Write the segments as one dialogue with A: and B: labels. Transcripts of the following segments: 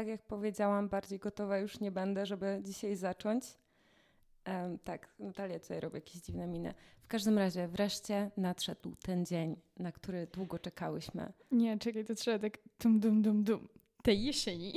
A: tak jak powiedziałam, bardziej gotowa już nie będę, żeby dzisiaj zacząć. Um, tak, Natalia tutaj robi jakieś dziwne miny. W każdym razie wreszcie nadszedł ten dzień, na który długo czekałyśmy.
B: Nie, czekaj, to trzeba tak dum, dum, dum, dum. Tej jesieni.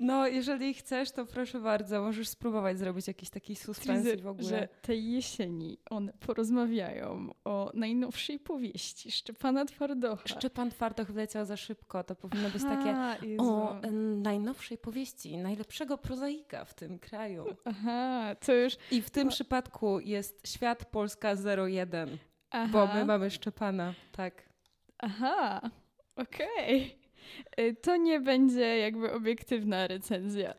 A: No, jeżeli chcesz, to proszę bardzo, możesz spróbować zrobić jakiś taki suspens w ogóle.
B: Że tej jesieni one porozmawiają o najnowszej powieści Szczepana Twardocha.
A: Szczepan Twardoch wleciał za szybko, to powinno być takie Jezu. o najnowszej powieści, najlepszego prozaika w tym kraju.
B: Aha, to już...
A: I w tym no. przypadku jest Świat Polska 01, Aha. bo my mamy Szczepana, tak.
B: Aha, okej. Okay. Y, to nie będzie jakby obiektywna recenzja.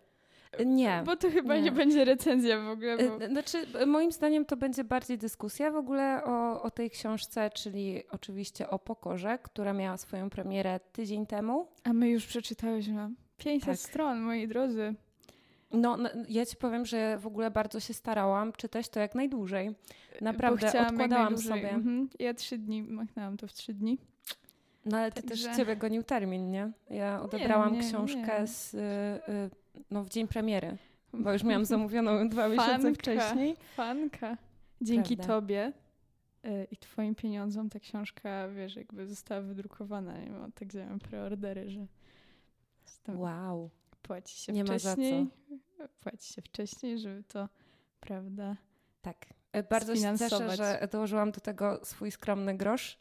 A: Nie.
B: Bo to chyba nie, nie będzie recenzja w ogóle. Bo...
A: Y, znaczy, moim zdaniem to będzie bardziej dyskusja w ogóle o, o tej książce, czyli oczywiście o Pokorze, która miała swoją premierę tydzień temu.
B: A my już przeczytałyśmy 500 tak. stron, moi drodzy.
A: No, no, ja ci powiem, że w ogóle bardzo się starałam czytać to jak najdłużej. Naprawdę odkładałam sobie. Mhm.
B: Ja trzy dni, machnęłam to w trzy dni.
A: No ale ty Także... też ciebie gonił termin, nie? Ja odebrałam nie, nie, książkę nie. Z, y, y, no, w dzień premiery, bo już miałam zamówioną dwa fanka, miesiące wcześniej.
B: Fanka. Dzięki Prawda. tobie y, i twoim pieniądzom ta książka, wiesz, jakby została wydrukowana. Nie wiem, tak działają preordery, że
A: wow.
B: płaci się nie wcześniej. Ma za co. Płaci się wcześniej, żeby to, prawda,
A: tak. Bardzo się cieszę, że dołożyłam do tego swój skromny grosz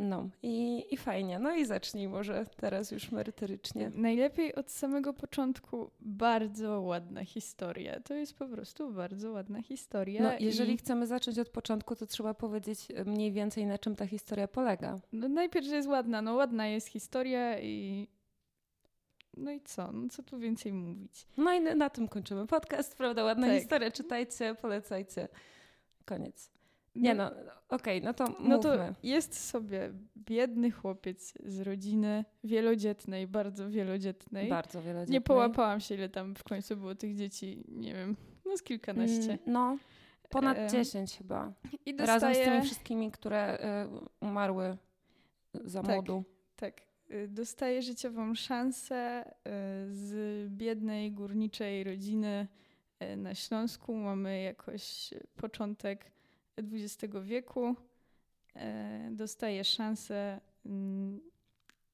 A: no i, i fajnie. No i zacznij może teraz już merytorycznie.
B: Najlepiej od samego początku bardzo ładna historia. To jest po prostu bardzo ładna historia.
A: No, jeżeli i... chcemy zacząć od początku, to trzeba powiedzieć mniej więcej na czym ta historia polega.
B: No najpierw, że jest ładna. No ładna jest historia i no i co? No co tu więcej mówić?
A: No i na tym kończymy podcast, prawda? Ładna tak. historia. Czytajcie, polecajcie. Koniec. Nie no, no okej, okay, no to mówmy. No to
B: jest sobie biedny chłopiec z rodziny wielodzietnej, bardzo wielodzietnej.
A: Bardzo wielodzietnej.
B: Nie połapałam się, ile tam w końcu było tych dzieci, nie wiem, no z kilkanaście. Mm,
A: no, ponad e... dziesięć chyba. I dostaje... Razem z tymi wszystkimi, które y, umarły za tak, młodu.
B: Tak, y, dostaje życiową szansę y, z biednej górniczej rodziny na Śląsku. Mamy jakoś początek XX wieku e, dostaje szansę, mm,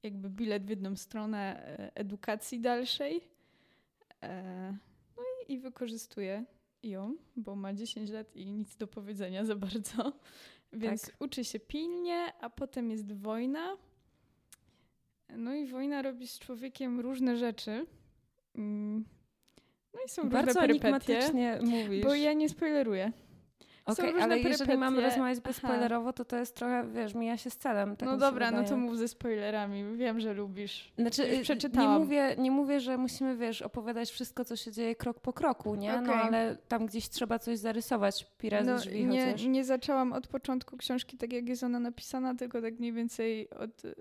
B: jakby bilet w jedną stronę e, edukacji dalszej. E, no i, i wykorzystuje ją, bo ma 10 lat i nic do powiedzenia za bardzo. Więc tak. uczy się pilnie, a potem jest wojna. No i wojna robi z człowiekiem różne rzeczy. Mm. No i są
A: Bardzo
B: różne perypetie.
A: mówisz.
B: Bo ja nie spoileruję.
A: Okej, okay, ale jeżeli mamy rozmawiać bezspoilerowo, to to jest trochę, wiesz, mija się z celem. Tak
B: no dobra, no to mów ze spoilerami. Wiem, że lubisz.
A: Znaczy, y, przeczytałam. Nie mówię, nie mówię, że musimy, wiesz, opowiadać wszystko, co się dzieje krok po kroku, nie? Okay. No ale tam gdzieś trzeba coś zarysować, pirat no, drzwi
B: nie,
A: chociaż.
B: Nie zaczęłam od początku książki, tak jak jest ona napisana, tylko tak mniej więcej od y,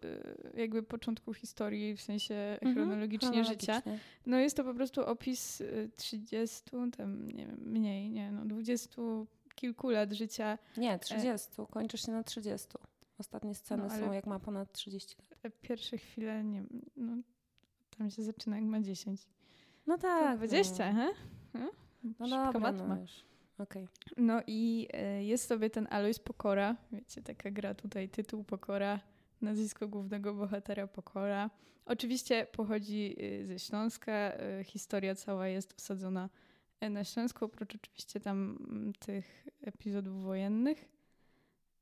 B: jakby początku historii, w sensie mhm, chronologicznie, życia. No jest to po prostu opis 30, y, tam nie wiem, mniej, nie, no 20 kilku lat życia.
A: Nie, 30. E... Kończysz się na 30. Ostatnie sceny no, są jak ma ponad 30 lat.
B: Te pierwsze chwile, nie no, tam się zaczyna jak ma 10.
A: No tak.
B: 20,
A: no.
B: he?
A: No, no dobra, no. Okay.
B: No i e, jest sobie ten Alois Pokora, wiecie, taka gra tutaj, tytuł Pokora, nazwisko głównego bohatera Pokora. Oczywiście pochodzi e, ze Śląska, e, historia cała jest osadzona na Śląsku, oprócz oczywiście tam mm, tych epizodów wojennych.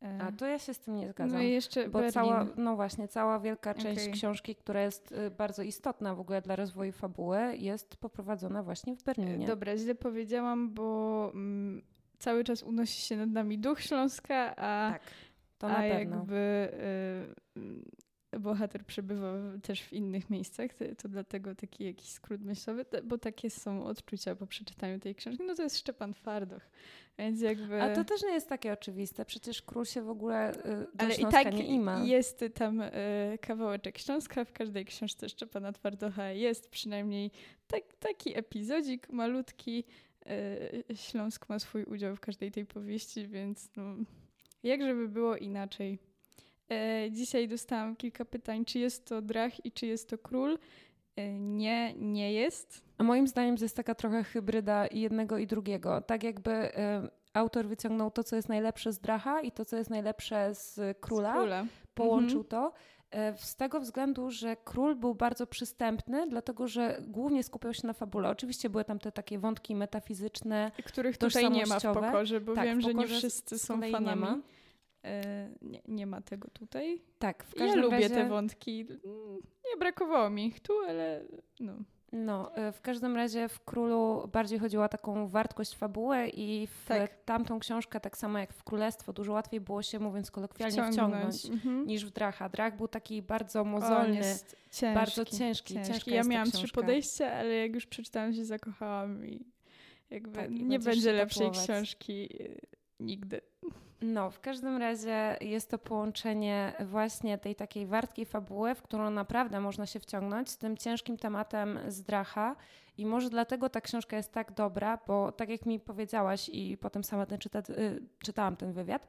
A: E, A to ja się z tym nie zgadzam. No i jeszcze bo
B: Berlin.
A: cała, no właśnie, cała wielka część okay. książki, która jest y, bardzo istotna w ogóle dla rozwoju fabuły, jest poprowadzona właśnie w Berlinie.
B: Dobra, źle powiedziałam, bo mm, cały czas unosi się nad nami duch Śląska, a,
A: tak, to na
B: a
A: pewno.
B: jakby y, bohater przebywa też w innych miejscach, to, to, dlatego taki jakiś skrót myślowy, bo takie są odczucia po przeczytaniu tej książki. No to jest Szczepan Twardoch, więc jakby...
A: A to też nie jest takie oczywiste, przecież król się w ogóle y, do Ale i tak nie ima.
B: jest tam y, kawałeczek Śląska, w każdej książce Szczepana Twardocha jest przynajmniej tak, taki epizodzik malutki. Y, Śląsk ma swój udział w każdej tej powieści, więc no, jak żeby było inaczej dzisiaj dostałam kilka pytań, czy jest to drach i czy jest to król. Nie, nie jest.
A: A moim zdaniem to jest taka trochę hybryda jednego i drugiego. Tak jakby autor wyciągnął to, co jest najlepsze z Dracha i to, co jest najlepsze z Króla, z króla. połączył mhm. to. E, z tego względu, że król był bardzo przystępny, dlatego że głównie skupiał się na fabule. Oczywiście były tam te takie wątki metafizyczne,
B: których tutaj nie ma w pokorze, bo tak, wiem, że nie wszyscy są fanami. Nie ma. E, nie, nie, ma tego tutaj.
A: Tak,
B: w każdym ja lubię te wątki. Nie brakowało mi ich tu, ale no.
A: No, e, w każdym razie w Królu bardziej chodziło o taką wartość fabuły i w tak. tamtą książkę, tak samo jak w Królestwo, dużo łatwiej było się, mówiąc kolokwialnie, wciągnąć, wciągnąć mhm. niż w Dracha. Drach był taki bardzo mozolny, ciężki, bardzo ciężki. ciężki.
B: Ja miałam trzy podejścia, ale jak już przeczytałam się zakochałam i jakby tak, nie będzie lepszej książki e, nigdy.
A: No, w każdym razie jest to połączenie właśnie tej takiej wartkiej fabuły, w którą naprawdę można się wciągnąć z tym ciężkim tematem zdracha. I może dlatego ta książka jest tak dobra, bo tak jak mi powiedziałaś i potem sama ten czyta, y, czytałam ten wywiad,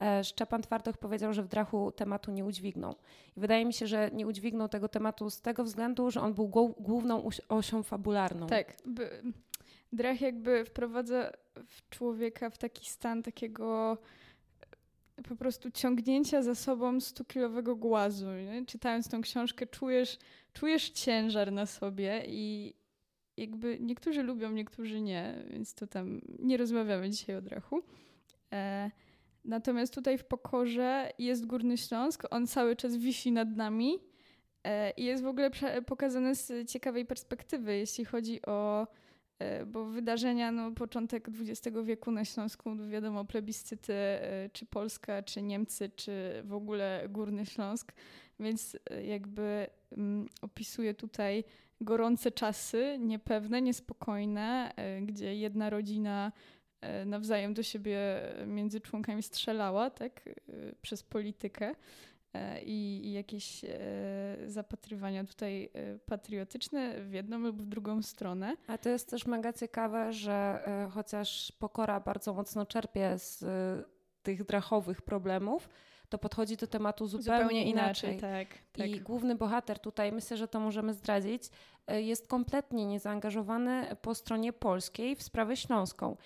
A: e, Szczepan Twardoch powiedział, że w Drachu tematu nie udźwignął. I wydaje mi się, że nie udźwignął tego tematu z tego względu, że on był główną osią fabularną.
B: Tak. Drach jakby wprowadza w człowieka w taki stan takiego po prostu ciągnięcia za sobą 100-kilowego głazu. Nie? Czytając tą książkę, czujesz, czujesz ciężar na sobie i jakby niektórzy lubią, niektórzy nie, więc to tam nie rozmawiamy dzisiaj o drachu. E, natomiast tutaj w Pokorze jest Górny Śląsk, on cały czas wisi nad nami e, i jest w ogóle pokazany z ciekawej perspektywy, jeśli chodzi o E, bo wydarzenia, no początek XX wieku na Śląsku, no, wiadomo, plebiscyty, e, czy Polska, czy Niemcy, czy w ogóle Górny Śląsk, więc e, jakby um, opisuje tutaj gorące czasy, niepewne, niespokojne, gdzie jedna rodzina nawzajem do siebie między członkami strzelała, tak, przez politykę. E, i, i jakieś e, zapatrywania tutaj e, patriotyczne w jedną lub w drugą stronę.
A: A to jest też mega ciekawe, że chociaż Pokora bardzo mocno czerpie z tych drachowych problemów, to podchodzi do tematu zupełnie, zupełnie inaczej.
B: inaczej. Tak, tak.
A: I główny bohater tutaj, myślę, że to możemy zdradzić, jest kompletnie niezaangażowany po stronie polskiej w sprawę śląską.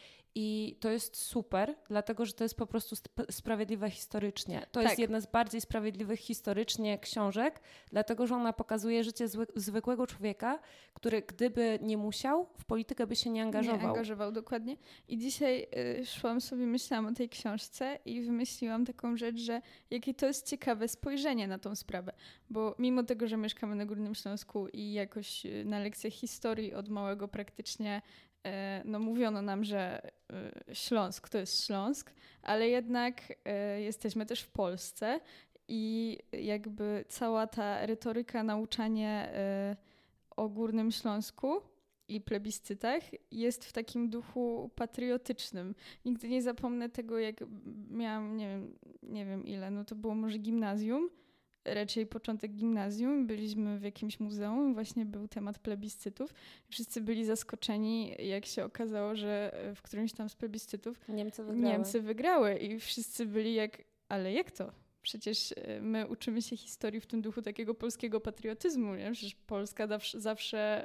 A: I to jest super, dlatego że to jest po prostu sp sprawiedliwe historycznie. To tak. jest jedna z bardziej sprawiedliwych historycznie książek, dlatego że ona pokazuje życie zły zwykłego człowieka, który gdyby nie musiał, w politykę by się nie angażował.
B: Nie angażował, dokładnie. I dzisiaj y, szłam sobie, myślałam o tej książce i wymyśliłam taką rzecz, że jakie to jest ciekawe spojrzenie na tą sprawę. Bo mimo tego, że mieszkamy na Górnym Śląsku i jakoś y, na lekcjach historii od małego praktycznie no mówiono nam, że e, Śląsk to jest Śląsk, ale jednak e, jesteśmy też w Polsce i jakby cała ta retoryka, nauczanie o Górnym Śląsku i plebiscytach jest w takim duchu patriotycznym. Nigdy nie zapomnę tego, jak miałam, nie wiem, nie wiem ile, no to było może gimnazjum raczej początek gimnazjum, byliśmy w jakimś muzeum, właśnie był temat plebiscytów. Wszyscy byli zaskoczeni, jak się okazało, że w którymś tam z plebiscytów
A: Niemcy wygrały.
B: Niemcy wygrały i wszyscy byli jak, ale jak to? Przecież e, my uczymy się historii w tym duchu takiego polskiego patriotyzmu, nie? Przecież Polska zawsze, zawsze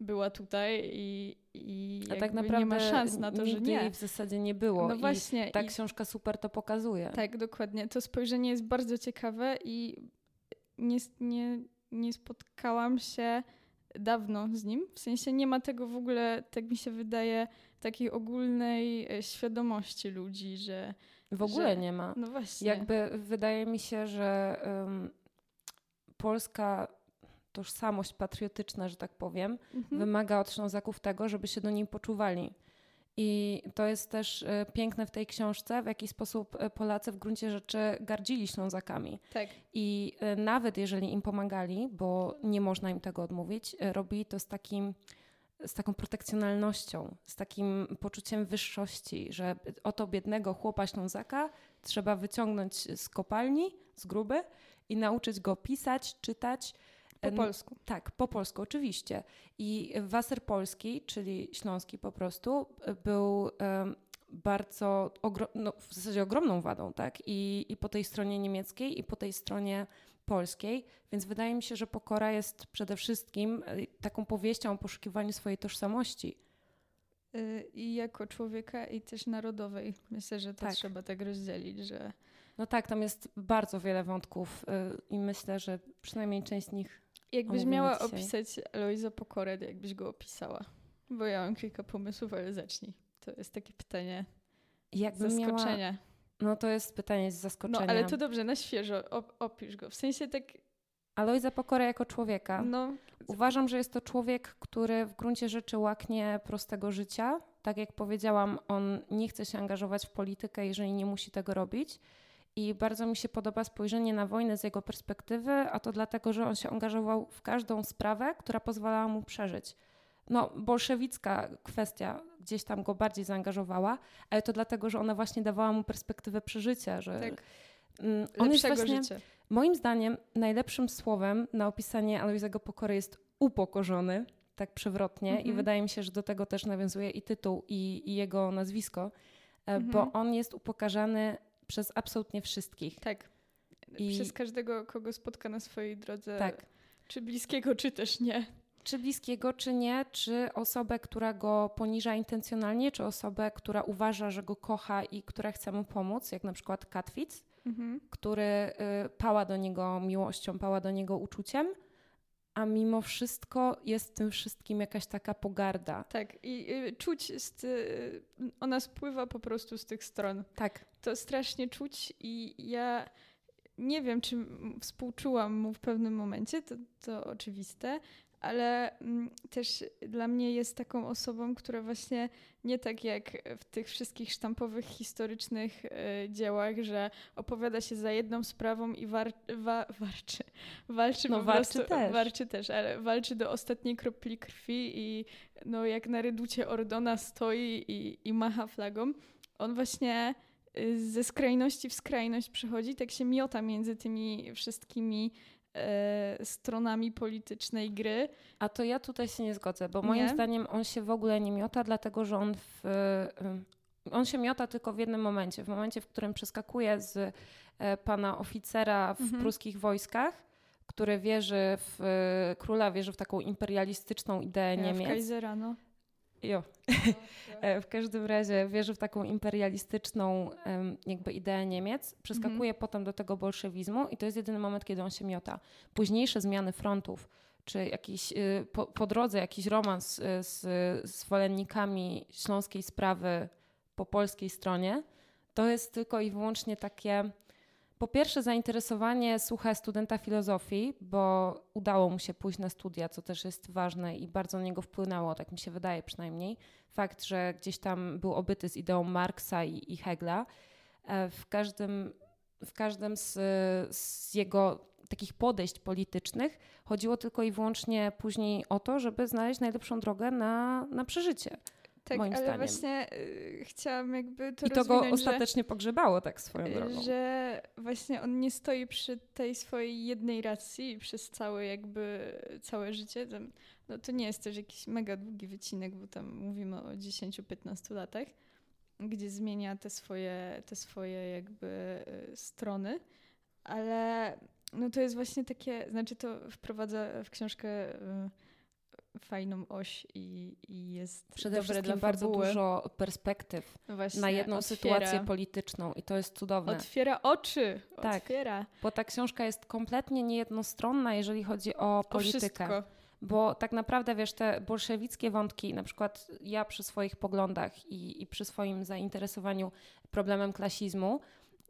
B: była tutaj i, i A tak naprawdę nie ma szans na to, że nie.
A: jej w zasadzie nie było. No właśnie. I ta i... książka super to pokazuje.
B: Tak, dokładnie. To spojrzenie jest bardzo ciekawe i nie, nie, nie spotkałam się dawno z nim. W sensie nie ma tego w ogóle, tak mi się wydaje, takiej ogólnej e, świadomości ludzi, że.
A: W ogóle że, nie ma.
B: No właśnie.
A: Jakby wydaje mi się, że um, Polska tożsamość patriotyczna, że tak powiem, mhm. wymaga od Ślązaków tego, żeby się do niej poczuwali. I to jest też e, piękne w tej książce, w jaki sposób e, Polacy w gruncie rzeczy gardzili Ślązakami.
B: Tak.
A: I e, nawet jeżeli im pomagali, bo nie można im tego odmówić, robili to z takim z taką protekcjonalnością, z takim poczuciem wyższości, że oto biednego chłopa Ślązaka trzeba wyciągnąć z kopalni, z gruby i nauczyć go pisać, czytać,
B: po polsku.
A: Tak, po polsku oczywiście. I Waser Polski, czyli śląski po prostu, był um, bardzo, no, w zasadzie ogromną wadą, tak? I, I po tej stronie niemieckiej, i po tej stronie polskiej, więc wydaje mi się, że pokora jest przede wszystkim y, taką powieścią o poszukiwaniu swojej tożsamości.
B: Y, I jako człowieka, i też narodowej. Myślę, że to tak. trzeba tak rozdzielić, że.
A: No tak, tam jest bardzo wiele wątków y, i myślę, że przynajmniej część z nich.
B: Jakbyś miała dzisiaj. opisać Eloisa Pokorę, jakbyś go opisała? Bo ja mam kilka pomysłów, ale zacznij. To jest takie pytanie Jakbym zaskoczenia. Miała...
A: No to jest pytanie z zaskoczenia.
B: No ale to dobrze, na świeżo op opisz go. W sensie tak...
A: Alojza Pokora jako człowieka. No. Uważam, że jest to człowiek, który w gruncie rzeczy łaknie prostego życia. Tak jak powiedziałam, on nie chce się angażować w politykę, jeżeli nie musi tego robić. I bardzo mi się podoba spojrzenie na wojnę z jego perspektywy, a to dlatego, że on się angażował w każdą sprawę, która pozwalała mu przeżyć no, bolszewicka kwestia gdzieś tam go bardziej zaangażowała, ale to dlatego, że ona właśnie dawała mu perspektywę przeżycia, że tak.
B: Mm, on jest właśnie, życia.
A: moim zdaniem, najlepszym słowem na opisanie Aloizego Pokory jest upokorzony, tak przewrotnie mhm. i wydaje mi się, że do tego też nawiązuje i tytuł, i, i jego nazwisko, e, mhm. bo on jest upokarzany przez absolutnie wszystkich.
B: Tak. I... Przez każdego, kogo spotka na swojej drodze. Tak. Czy bliskiego, czy też nie
A: czy bliskiego, czy nie, czy osobę, która go poniża intencjonalnie, czy osobę, która uważa, że go kocha i która chce mu pomóc, jak na przykład Katwic, mhm. który y, pała do niego miłością, pała do niego uczuciem, a mimo wszystko jest w tym wszystkim jakaś taka pogarda.
B: Tak, i y, czuć, z, y, ona spływa po prostu z tych stron.
A: Tak.
B: To strasznie czuć i ja nie wiem, czy współczułam mu w pewnym momencie, to, to oczywiste, ale mm, też dla mnie jest taką osobą, która właśnie nie tak jak w tych wszystkich sztampowych, historycznych y, dziełach, że opowiada się za jedną sprawą i war, wa, warczy. Walczy
A: no,
B: po
A: walczy
B: prostu,
A: też.
B: Walczy też, ale walczy do ostatniej kropli krwi i no, jak na reducie Ordona stoi i, i macha flagą. On właśnie y, ze skrajności w skrajność przychodzi, tak się miota między tymi wszystkimi e, stronami politycznej gry.
A: A to ja tutaj się nie zgodzę, bo moim nie? zdaniem on się w ogóle nie miota, dlatego że on w, y, on się miota tylko w jednym momencie, w momencie, w którym przeskakuje z e, pana oficera w mhm. pruskich wojskach, który wierzy w e, króla, wierzy w taką imperialistyczną ideę ja, Niemiec. W
B: Kaisera, no.
A: Jo. E, w każdym razie wierzy w taką imperialistyczną jakby ideę Niemiec, przeskakuje mhm. potem do tego bolszewizmu i to jest jedyny moment, kiedy on się miota. Późniejsze zmiany frontów, czy jakiś, y, po, po drodze jakiś romans y, z zwolennikami śląskiej sprawy po polskiej stronie, to jest tylko i wyłącznie takie po pierwsze, zainteresowanie suche studenta filozofii, bo udało mu się pójść na studia, co też jest ważne i bardzo na niego wpłynęło, tak mi się wydaje przynajmniej. Fakt, że gdzieś tam był obyty z ideą Marksa i, i Hegla. E, w każdym, w każdym z, z jego takich podejść politycznych chodziło tylko i wyłącznie później o to, żeby znaleźć najlepszą drogę na, na przeżycie. Tak, moim
B: ale
A: zdaniem.
B: właśnie y, chciałam jakby to
A: I to go ostatecznie że, pogrzebało tak swoją drogą.
B: Że właśnie on nie stoi przy tej swojej jednej racji przez całe jakby całe życie. No to nie jest też jakiś mega długi wycinek, bo tam mówimy o 10-15 latach, gdzie zmienia te swoje, te swoje jakby y, strony, ale no to jest właśnie takie, znaczy to wprowadza w książkę y, fajną oś i, i jest
A: Przede
B: dobre
A: wszystkim
B: dla
A: bardzo dużo perspektyw Właśnie, na jedną otwiera. sytuację polityczną i to jest cudowne.
B: Otwiera oczy, tak, otwiera.
A: Bo ta książka jest kompletnie niejednostronna, jeżeli chodzi o politykę.
B: O
A: bo tak naprawdę, wiesz, te bolszewickie wątki, na przykład ja przy swoich poglądach i, i przy swoim zainteresowaniu problemem klasizmu,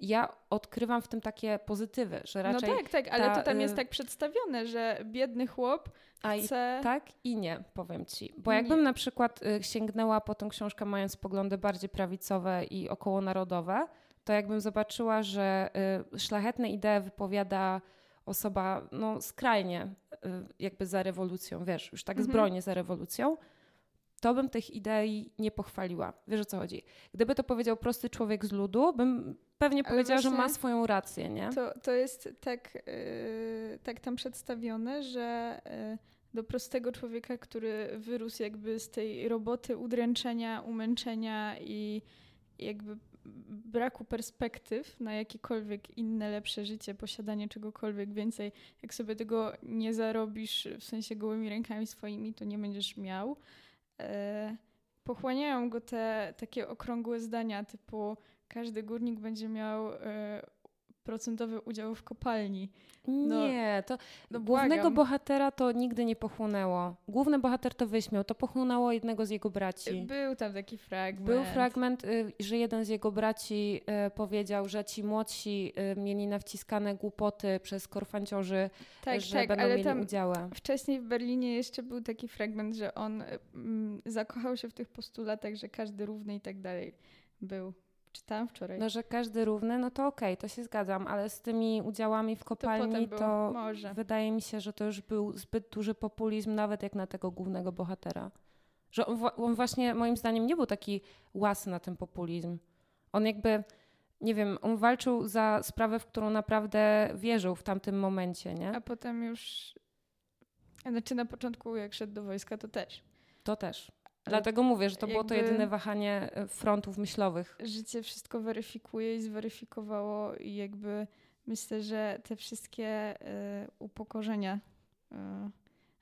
A: ja odkrywam w tym takie pozytywy, że no raczej.
B: No tak, tak, ale ta, to tam jest y, tak przedstawione, że biedny chłop chce.
A: I tak i nie, powiem ci. Bo jakbym nie. na przykład y, sięgnęła po tą książkę, mając poglądy bardziej prawicowe i okołonarodowe, to jakbym zobaczyła, że y, szlachetne idee wypowiada osoba no, skrajnie jakby za rewolucją, wiesz, już tak mhm. zbrojnie za rewolucją, to bym tych idei nie pochwaliła. Wiesz o co chodzi? Gdyby to powiedział prosty człowiek z ludu, bym pewnie powiedziała, że ma swoją rację, nie?
B: To, to jest tak, yy, tak tam przedstawione, że yy, do prostego człowieka, który wyrósł jakby z tej roboty udręczenia, umęczenia i jakby braku perspektyw na jakiekolwiek inne, lepsze życie, posiadanie czegokolwiek więcej. Jak sobie tego nie zarobisz w sensie gołymi rękami swoimi, to nie będziesz miał. E, pochłaniają go te takie okrągłe zdania typu każdy górnik będzie miał e, procentowy udział w kopalni.
A: No, nie, to no głównego bohatera to nigdy nie pochłonęło. Główny bohater to wyśmiał, to pochłonęło jednego z jego braci.
B: Był tam taki fragment.
A: Był fragment, y, że jeden z jego braci y, powiedział, że ci młodsi y, mieli nawciskane głupoty przez korfanciorzy, tak, że tak, będą ale mieli udział.
B: Wcześniej w Berlinie jeszcze był taki fragment, że on mm, zakochał się w tych postulatach, że każdy równy i tak dalej był. Czytałam wczoraj.
A: No, że każdy równy, no to okej, okay, to się zgadzam, ale z tymi udziałami w kopalni to, to wydaje mi się, że to już był zbyt duży populizm, nawet jak na tego głównego bohatera. Że on, on właśnie moim zdaniem nie był taki łasny na ten populizm. On jakby, nie wiem, on walczył za sprawę, w którą naprawdę wierzył w tamtym momencie, nie?
B: A potem już, znaczy na początku jak szedł do wojska, to też.
A: To też. Dlatego mówię, że to było to jedyne wahanie e, frontów myślowych.
B: Życie wszystko weryfikuje i zweryfikowało i jakby myślę, że te wszystkie y, upokorzenia y,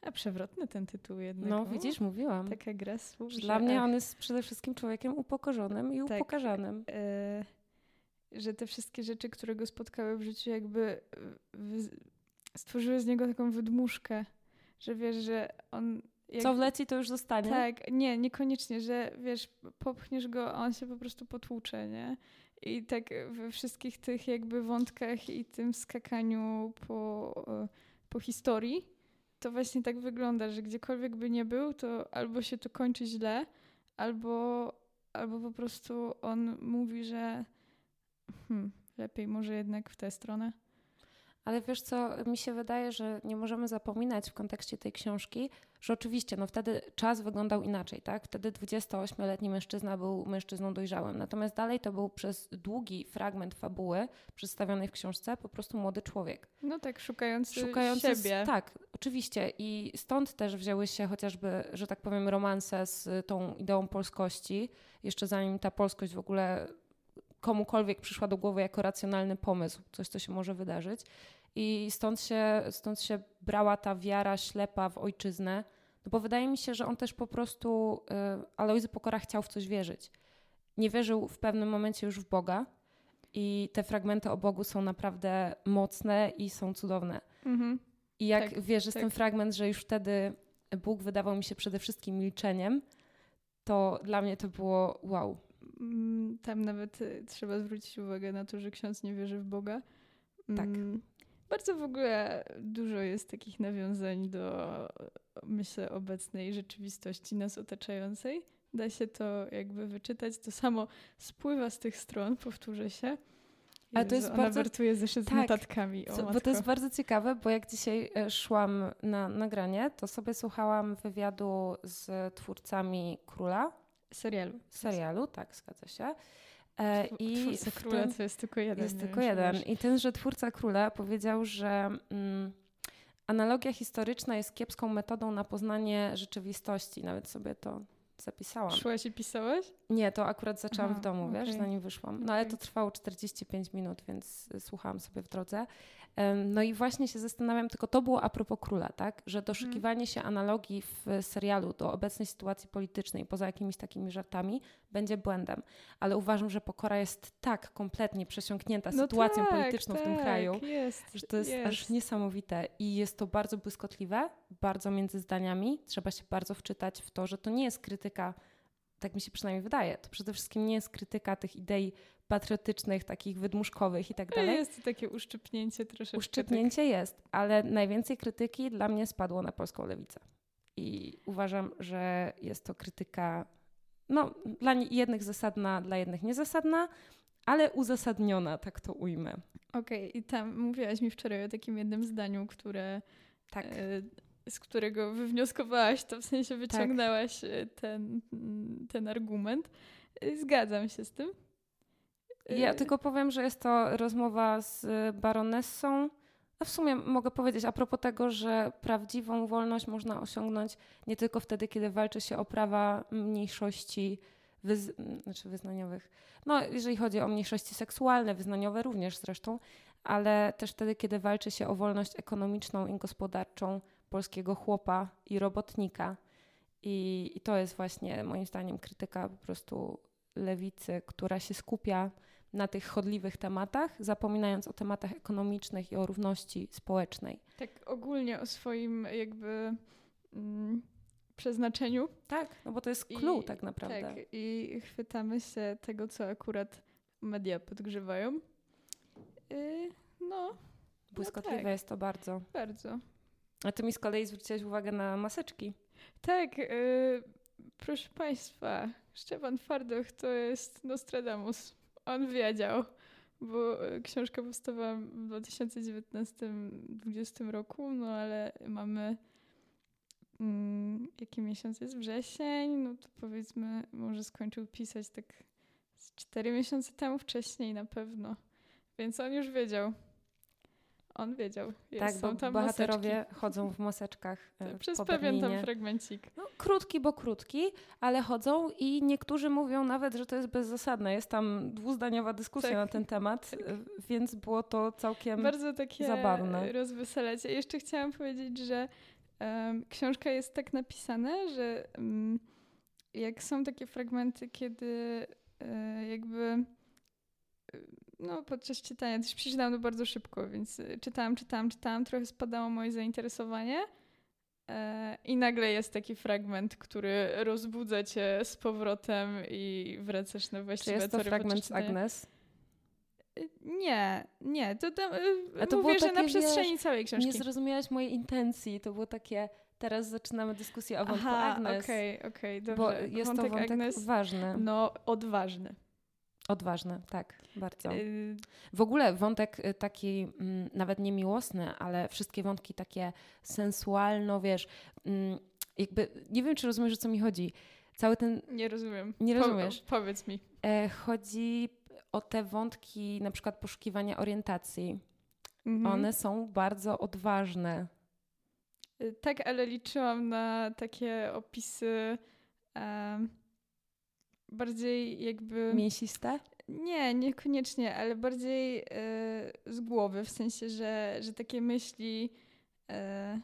B: a przewrotny ten tytuł jednak.
A: No, widzisz, mówiłam.
B: Taka gra słów.
A: Dla mnie on jest przede wszystkim człowiekiem upokorzonym i tak, upokarzanym.
B: Y, że te wszystkie rzeczy, które go spotkały w życiu, jakby stworzyły z niego taką wydmuszkę, że wiesz, że on
A: jak, Co wleci, to już zostanie?
B: Tak, nie, niekoniecznie, że wiesz, popchniesz go, a on się po prostu potłucze, nie? I tak we wszystkich tych jakby wątkach i tym skakaniu po, po historii, to właśnie tak wygląda, że gdziekolwiek by nie był, to albo się to kończy źle, albo, albo po prostu on mówi, że hmm, lepiej może jednak w tę stronę.
A: Ale wiesz co, mi się wydaje, że nie możemy zapominać w kontekście tej książki, że oczywiście no wtedy czas wyglądał inaczej, tak? Wtedy 28-letni mężczyzna był mężczyzną dojrzałym. Natomiast dalej to był przez długi fragment fabuły przedstawionej w książce po prostu młody człowiek.
B: No tak, szukający, szukający siebie.
A: Tak, oczywiście. I stąd też wzięły się chociażby, że tak powiem, romanse z tą ideą polskości, jeszcze zanim ta polskość w ogóle komukolwiek przyszła do głowy jako racjonalny pomysł, coś, co się może wydarzyć. I stąd się, stąd się brała ta wiara ślepa w ojczyznę, no bo wydaje mi się, że on też po prostu, y, Alojzy Pokora chciał w coś wierzyć. Nie wierzył w pewnym momencie już w Boga i te fragmenty o Bogu są naprawdę mocne i są cudowne. Mhm. I jak tak, jest tak. ten fragment, że już wtedy Bóg wydawał mi się przede wszystkim milczeniem, to dla mnie to było wow.
B: Mm, tam nawet y, trzeba zwrócić uwagę na to, że ksiądz nie wierzy w Boga.
A: Tak. Mm,
B: bardzo w ogóle dużo jest takich nawiązań do, myślę, obecnej rzeczywistości nas otaczającej. Da się to jakby wyczytać. To samo spływa z tych stron, powtórzę się. Ale to jest ona bardzo... wertuje zeszyt tak, z notatkami. O,
A: bo to jest bardzo ciekawe, bo jak dzisiaj e, szłam na nagranie, to sobie słuchałam wywiadu z twórcami Króla.
B: Serialu.
A: Serialu, tak, zgadza się. E,
B: I twórca króla to jest tylko jeden.
A: Jest tylko jeden. I tenże twórca króla powiedział, że mm, analogia historyczna jest kiepską metodą na poznanie rzeczywistości. Nawet sobie to zapisałam.
B: Szłaś i pisałaś?
A: Nie, to akurat zaczęłam Aha, w domu, okay. wiesz, zanim wyszłam. No okay. ale to trwało 45 minut, więc słuchałam sobie w drodze. No i właśnie się zastanawiam, tylko to było a propos króla, tak? Że doszukiwanie mhm. się analogii w serialu do obecnej sytuacji politycznej, poza jakimiś takimi żartami, będzie błędem. Ale uważam, że pokora jest tak kompletnie przesiąknięta no sytuacją tak, polityczną tak, w tym tak, kraju,
B: jest,
A: że to jest, jest aż niesamowite. I jest to bardzo błyskotliwe, bardzo między zdaniami. Trzeba się bardzo wczytać w to, że to nie jest krytyka tak mi się przynajmniej wydaje, to przede wszystkim nie jest krytyka tych idei patriotycznych, takich wydmuszkowych i tak dalej.
B: Jest takie uszczypnięcie troszeczkę.
A: Uszczypnięcie tak. jest, ale najwięcej krytyki dla mnie spadło na polską lewicę. I uważam, że jest to krytyka no, dla jednych zasadna, dla jednych niezasadna, ale uzasadniona, tak to ujmę.
B: Okej, okay, i tam mówiłaś mi wczoraj o takim jednym zdaniu, które tak. E, z którego wywnioskowałaś to, w sensie wyciągnęłaś tak. ten, ten argument. E, zgadzam się z tym.
A: Ja tylko powiem, że jest to rozmowa z baronessą. A w sumie mogę powiedzieć a propos tego, że prawdziwą wolność można osiągnąć nie tylko wtedy, kiedy walczy się o prawa mniejszości wyz, znaczy wyznaniowych, no jeżeli chodzi o mniejszości seksualne, wyznaniowe również zresztą, ale też wtedy, kiedy walczy się o wolność ekonomiczną i gospodarczą polskiego chłopa i robotnika. I, I to jest właśnie moim zdaniem krytyka po prostu lewicy, która się skupia na tych chodliwych tematach, zapominając o tematach ekonomicznych i o równości społecznej.
B: Tak ogólnie o swoim jakby mm, przeznaczeniu.
A: Tak, no bo to jest clue I, tak naprawdę. Tak,
B: i chwytamy się tego, co akurat media podgrzewają. Yy, no.
A: Błyskotliwe no tak. jest to bardzo.
B: Bardzo.
A: A ty mi z kolei zwróciłaś uwagę na maseczki.
B: Tak, yy, proszę Państwa, Szczepan Twardoch to jest Nostradamus. On wiedział, bo y, książka powstawała w 2019-2020 roku, no ale mamy mm, jaki miesiąc jest? Wrzesień, no to powiedzmy może skończył pisać tak z 4 miesiące temu wcześniej na pewno. Więc on już wiedział. On wiedział.
A: Jest, tak, bo bohaterowie maseczki. chodzą w maseczkach.
B: E, Przez pewien tam fragmencik.
A: No, krótki, bo krótki, ale chodzą i niektórzy mówią nawet, że to jest bezzasadne. Jest tam dwuzdaniowa dyskusja tak. na ten temat, tak. E, więc było to całkiem
B: Bardzo takie
A: zabawne.
B: rozweselać. Ja jeszcze chciałam powiedzieć, że um, książka jest tak napisana, że um, jak są takie fragmenty, kiedy um, jakby no, podczas czytania też przeczytałam to bardzo szybko, więc y, czytałam, czytałam, czytałam, trochę spadało moje zainteresowanie. E, I nagle jest taki fragment, który rozbudza cię z powrotem i wracasz na właściwe
A: Czy jest to fragment z Agnes?
B: Y, nie, nie. To tam, y, A to mówię, było że na przestrzeni wiesz, całej książki.
A: Nie zrozumiałaś mojej intencji. To było takie, teraz zaczynamy dyskusję o wątku
B: Aha,
A: Agnes.
B: okej, okay, okej, okay,
A: dobrze. Bo jest wątek to wątek Agnes, ważny.
B: No, odważny.
A: Odważny, tak, bardzo. Y, w ogóle wątek y, taki mm, nawet nie miłosny, ale wszystkie wątki takie sensualno, wiesz, mm, jakby nie wiem, czy rozumiesz, o co mi chodzi. Cały ten...
B: Nie rozumiem.
A: Nie rozumiesz?
B: Po, powiedz mi.
A: E, chodzi o te wątki na przykład poszukiwania orientacji. Mhm. One są bardzo odważne.
B: Y, tak, ale liczyłam na takie opisy... Um bardziej jakby...
A: Mięsiste?
B: Nie, niekoniecznie, ale bardziej e, z głowy, w sensie, że, że takie myśli, e,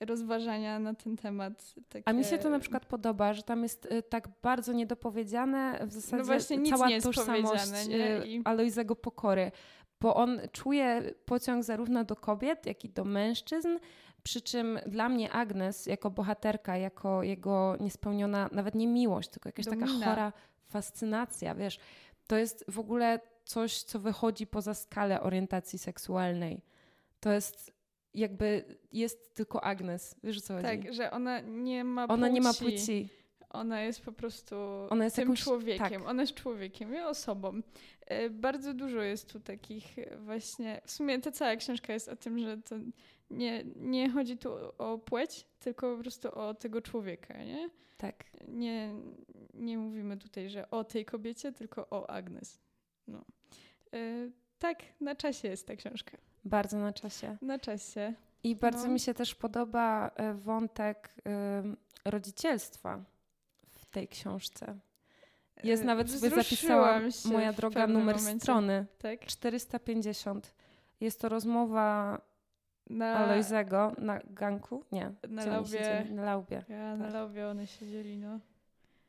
B: rozważania na ten temat. Takie...
A: A mi się to na przykład podoba, że tam jest e, tak bardzo niedopowiedziane w zasadzie
B: no właśnie, nic
A: cała
B: nie jest
A: tożsamość? I... Alojzego Pokory, bo on czuje pociąg zarówno do kobiet, jak i do mężczyzn, przy czym dla mnie Agnes jako bohaterka, jako jego niespełniona, nawet nie miłość, tylko jakaś Domina. taka chora fascynacja, wiesz, to jest w ogóle coś, co wychodzi poza skalę orientacji seksualnej. To jest jakby, jest tylko Agnes, wiesz co chodzi?
B: Tak, że ona nie ma
A: Ona nie ma płci.
B: Ona jest po prostu ona jest tym jakąś, człowiekiem. Tak. Ona jest człowiekiem i osobą. E, bardzo dużo jest tu takich właśnie. W sumie ta cała książka jest o tym, że to nie, nie chodzi tu o płeć, tylko po prostu o tego człowieka, nie?
A: Tak.
B: Nie, nie mówimy tutaj, że o tej kobiecie, tylko o Agnes. No. Yy, tak, na czasie jest ta książka.
A: Bardzo na czasie.
B: Na czasie.
A: I bardzo no. mi się też podoba e, wątek y, rodzicielstwa w tej książce. Jest e, nawet sobie zapisałam, moja droga, numer momencie. strony. Tak? 450. Jest to rozmowa na Alojzego na ganku? Nie.
B: Na laubie.
A: Na laubie.
B: Ja, na tak. laubie one siedzieli, no.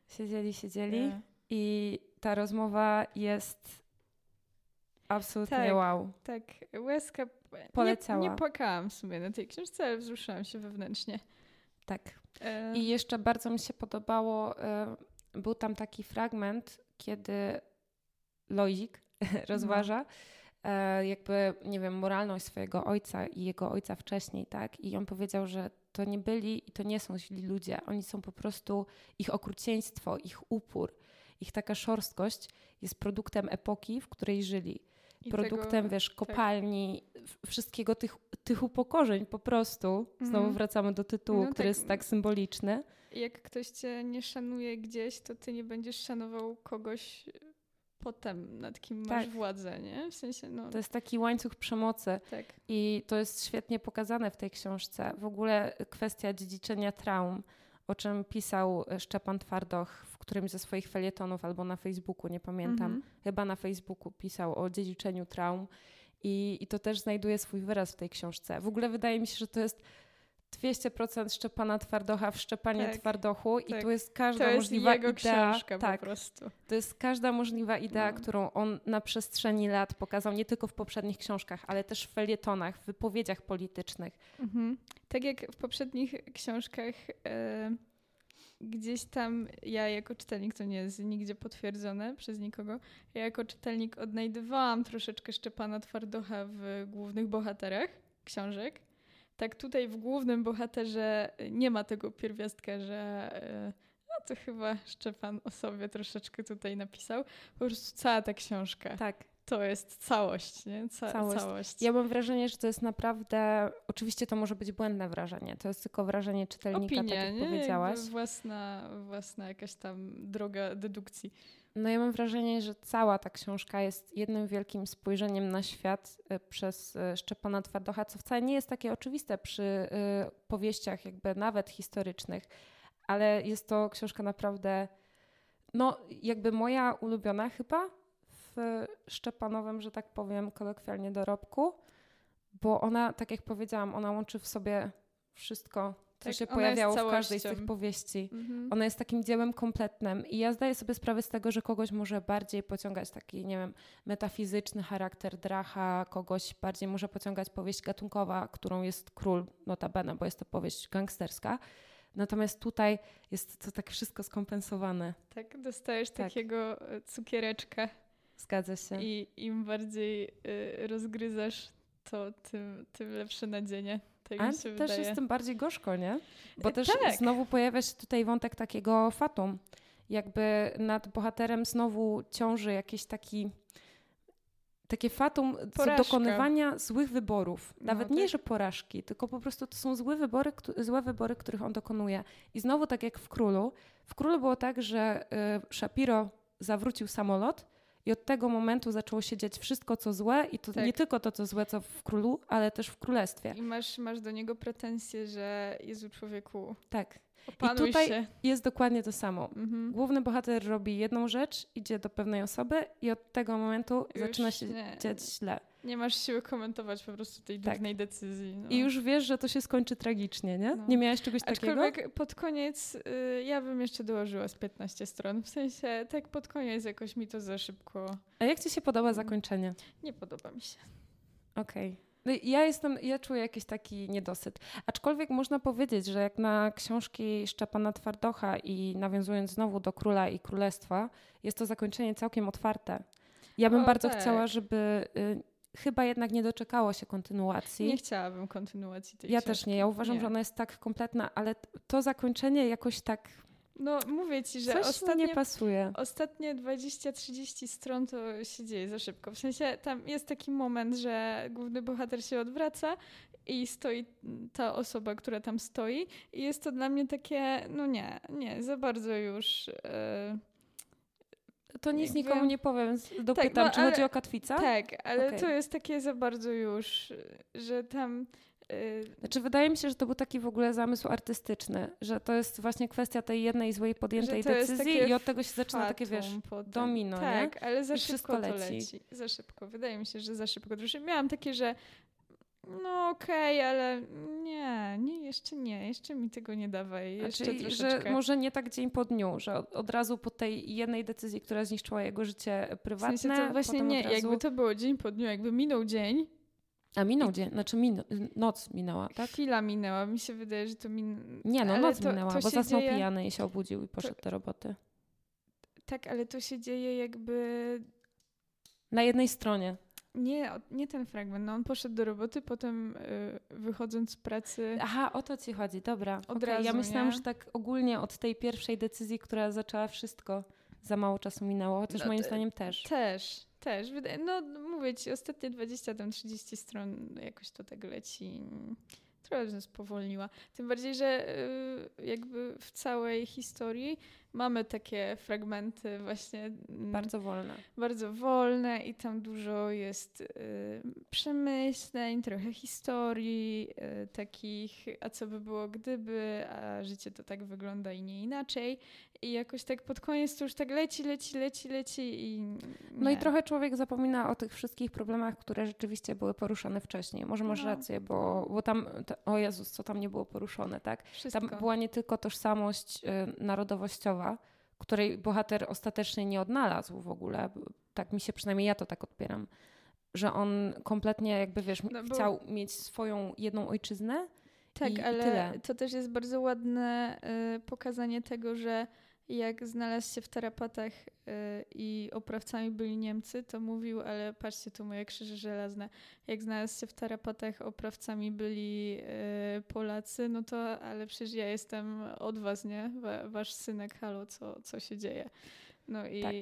A: Siedzieli, siedzieli. Yeah. I ta rozmowa jest absolutnie
B: tak,
A: wow.
B: Tak, łezka
A: polecała.
B: Nie, nie płakałam w sumie na tej książce, ale wzruszyłam się wewnętrznie.
A: Tak. E... I jeszcze bardzo mi się podobało, e, był tam taki fragment, kiedy Lozik rozważa, no jakby, nie wiem, moralność swojego ojca i jego ojca wcześniej, tak? I on powiedział, że to nie byli i to nie są źli ludzie. Oni są po prostu, ich okrucieństwo, ich upór, ich taka szorstkość jest produktem epoki, w której żyli. I produktem, tego, wiesz, tak. kopalni, tak. wszystkiego tych, tych upokorzeń po prostu. Znowu mm. wracamy do tytułu, no, który tak. jest tak symboliczny.
B: Jak ktoś cię nie szanuje gdzieś, to ty nie będziesz szanował kogoś potem, nad kim masz tak. władzę, nie? W sensie, no...
A: To jest taki łańcuch przemocy.
B: Tak.
A: I to jest świetnie pokazane w tej książce. W ogóle kwestia dziedziczenia traum, o czym pisał Szczepan Twardoch w którymś ze swoich felietonów albo na Facebooku, nie pamiętam.
B: Mhm.
A: Chyba na Facebooku pisał o dziedziczeniu traum i, i to też znajduje swój wyraz w tej książce. W ogóle wydaje mi się, że to jest 200% Szczepana Twardocha w Szczepanie
B: Tak,
A: Twardochu i
B: tak.
A: tu jest każda
B: To jest
A: możliwa
B: jego
A: idea.
B: książka
A: tak,
B: po prostu.
A: to jest każda możliwa idea,
B: No.
A: którą on na przestrzeni lat pokazał nie tylko w poprzednich książkach, ale też w felietonach, w wypowiedziach politycznych.
B: Mhm. Tak jak w poprzednich książkach, e, gdzieś tam ja jako czytelnik, to nie jest nigdzie potwierdzone przez nikogo, ja jako czytelnik odnajdywałam troszeczkę Szczepana Twardocha w głównych bohaterach książek. Tak tutaj w głównym bohaterze nie ma tego pierwiastka, że e, no to chyba Szczepan o sobie troszeczkę tutaj napisał. Po prostu cała ta książka
A: Tak.
B: to jest całość, nie? Ca-
A: Całość.
B: całość.
A: Ja mam wrażenie, że to jest naprawdę, oczywiście to może być błędne wrażenie, to jest tylko wrażenie czytelnika,
B: Opinia,
A: tak jak
B: nie?
A: powiedziałaś.
B: Własna, własna jakaś tam droga dedukcji.
A: No ja mam wrażenie, że cała ta książka jest jednym wielkim spojrzeniem na świat y, przez y, Szczepana Twardocha, co wcale nie jest takie oczywiste przy y, powieściach jakby nawet historycznych, ale jest to książka naprawdę, no jakby moja ulubiona chyba w Szczepanowym, że tak powiem kolokwialnie, dorobku, bo ona, tak jak powiedziałam, ona łączy w sobie wszystko, co
B: Tak,
A: się pojawiało w każdej z tych powieści.
B: Mhm.
A: Ona jest takim dziełem kompletnym i ja zdaję sobie sprawę z tego, że kogoś może bardziej pociągać taki, nie wiem, metafizyczny charakter Dracha, kogoś bardziej może pociągać powieść gatunkowa, którą jest Król, notabene, bo jest to powieść gangsterska. Natomiast tutaj jest to tak wszystko skompensowane.
B: Tak, dostajesz
A: Tak.
B: takiego e, cukiereczka
A: Zgadza się.
B: i im bardziej y, rozgryzasz, to tym, tym lepsze nadzienie. Tak
A: też
B: wydaje.
A: jest tym bardziej gorzko, nie? Bo
B: E,
A: też
B: tak.
A: znowu pojawia się tutaj wątek takiego fatum. Jakby nad bohaterem znowu ciąży jakiś taki takie fatum dokonywania złych wyborów.
B: No,
A: Nawet nie,
B: tak.
A: że porażki, tylko po prostu to są złe wybory, złe wybory, których on dokonuje. I znowu tak jak w Królu. W Królu było tak, że y, Shapiro zawrócił samolot i od tego momentu zaczęło się dziać wszystko, co złe i to
B: Tak.
A: nie tylko to, co złe, co w Królu, ale też w Królestwie.
B: I masz, masz do niego pretensje, że Jezu człowieku,
A: Tak.
B: Opanuj
A: tutaj-
B: się.
A: Jest dokładnie to samo.
B: Mhm.
A: Główny bohater robi jedną rzecz, idzie do pewnej osoby i od tego momentu
B: Już
A: zaczyna się
B: nie.
A: dziać źle.
B: Nie masz siły komentować po prostu tej
A: Tak.
B: durnej decyzji. No.
A: I już wiesz, że to się skończy tragicznie, nie?
B: No.
A: Nie miałaś czegoś takiego?
B: Aczkolwiek pod koniec y, ja bym jeszcze dołożyła z 15 stron. W sensie tak pod koniec jakoś mi to za szybko
A: A jak ci się podoba zakończenie?
B: nie podoba mi się.
A: Okej. No ja jestem, ja czuję jakiś taki niedosyt. Aczkolwiek można powiedzieć, że jak na książki Szczepana Twardocha i nawiązując znowu do Króla i Królestwa, jest to zakończenie całkiem otwarte. Ja bym
B: O,
A: bardzo
B: tak.
A: chciała, żeby y, chyba jednak nie doczekało się kontynuacji.
B: Nie chciałabym kontynuacji tej
A: ja
B: książki.
A: też nie. Ja uważam,
B: Nie.
A: że ona jest tak kompletna, ale to zakończenie jakoś tak
B: No mówię ci, że
A: coś
B: ostatnie,
A: nie pasuje.
B: ostatnie 20-30 stron to się dzieje za szybko. W sensie tam jest taki moment, że główny bohater się odwraca i stoi ta osoba, która tam stoi i jest to dla mnie takie, no nie, nie, za bardzo już... e,
A: To nic
B: jakby-
A: nikomu nie powiem. Dopytam,
B: no,
A: czy
B: ale-
A: chodzi o Katwica?
B: Tak, ale
A: Okej.
B: to jest takie za bardzo już, że tam. Y,
A: Znaczy, wydaje mi się, że to był taki w ogóle zamysł artystyczny, że to jest właśnie kwestia tej jednej złej podjętej decyzji i od tego się zaczyna takie, wiesz,
B: potem.
A: domino, nie?
B: Tak, ale za
A: I
B: szybko
A: leci.
B: leci. Za szybko. Wydaje mi się, że za szybko. Troszkę miałam takie, że no okej, ale nie, nie, jeszcze nie, jeszcze mi tego nie dawaj. Jeszcze
A: Znaczy,
B: troszeczkę.
A: że może nie tak dzień po dniu, że od, od razu po tej jednej decyzji, która zniszczyła jego życie
B: w
A: prywatne,
B: sensie to właśnie nie,
A: razu...
B: jakby to było dzień po dniu, jakby minął dzień,
A: A minął dzień, znaczy min... noc minęła, tak?
B: chwila minęła. Mi się wydaje, że to min...
A: Nie, no
B: ale
A: noc
B: to,
A: minęła,
B: to
A: bo zasnął
B: dzieje...
A: pijany i się obudził i poszedł do roboty.
B: Tak, ale to się dzieje jakby
A: Na jednej stronie.
B: Nie, nie ten fragment. No on poszedł do roboty, potem y, wychodząc z pracy.
A: Aha, o to ci chodzi, dobra.
B: Od
A: Ja
B: razu,
A: myślałam,
B: nie?
A: że tak ogólnie od tej pierwszej decyzji, która zaczęła wszystko, za mało czasu minęło, chociaż
B: No
A: moim
B: to-
A: zdaniem też.
B: Też, też. No mówię ci, ostatnie 20 tam 30 stron jakoś to tak leci. Trochę bym spowolniła. Tym bardziej, że y, jakby w całej historii mamy takie fragmenty właśnie mm,
A: Bardzo wolne.
B: bardzo wolne i tam dużo jest y, przemyśleń, trochę historii, y, takich, a co by było gdyby, a życie to tak wygląda i nie inaczej. I jakoś tak pod koniec to już tak leci, leci, leci, leci i.
A: No i trochę człowiek zapomina o tych wszystkich problemach, które rzeczywiście były poruszane wcześniej. Może masz
B: No.
A: rację, bo, bo tam, to, o Jezus, co tam nie było poruszone, tak?
B: Wszystko.
A: Tam była nie tylko tożsamość y, narodowościowa, której bohater ostatecznie nie odnalazł w ogóle. Tak mi się przynajmniej ja to tak odbieram. Że on kompletnie jakby wiesz,
B: No bo-
A: chciał mieć swoją jedną ojczyznę.
B: Tak,
A: i- i
B: ale
A: tyle.
B: to też jest bardzo ładne y, pokazanie tego, że jak znalazł się w tarapatach y, i oprawcami byli Niemcy, to mówił, ale patrzcie tu moje krzyże żelazne. Jak znalazł się w tarapatach oprawcami byli y, Polacy, no to ale przecież ja jestem od was, nie? Wa, wasz synek, halo, co, co się dzieje? No i,
A: Tak.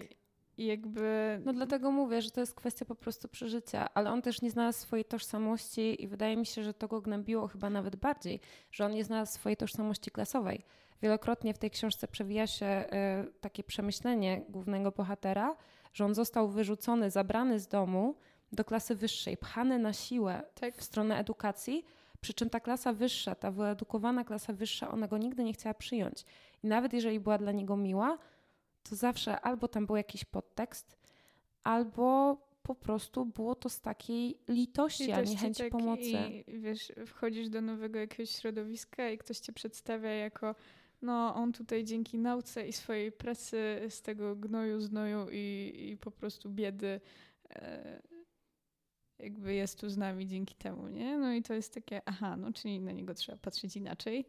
B: i jakby...
A: No dlatego mówię, że to jest kwestia po prostu przeżycia, ale on też nie znalazł swojej tożsamości i wydaje mi się, że to go gnębiło chyba nawet bardziej, że on nie znalazł swojej tożsamości klasowej. Wielokrotnie w tej książce przewija się y, takie przemyślenie głównego bohatera, że on został wyrzucony, zabrany z domu do klasy wyższej, pchany na siłę
B: tak,
A: w stronę edukacji, przy czym ta klasa wyższa, ta wyedukowana klasa wyższa, ona go nigdy nie chciała przyjąć. I nawet jeżeli była dla niego miła, to zawsze albo tam był jakiś podtekst, albo po prostu było to z takiej litości, a nie
B: litości,
A: chęci
B: tak,
A: pomocy.
B: I wiesz, wchodzisz do nowego jakiegoś środowiska i ktoś cię przedstawia jako no on tutaj dzięki nauce i swojej pracy z tego gnoju, znoju i, i po prostu biedy e, jakby jest tu z nami dzięki temu, nie? No i to jest takie, aha, no czyli na niego trzeba patrzeć inaczej.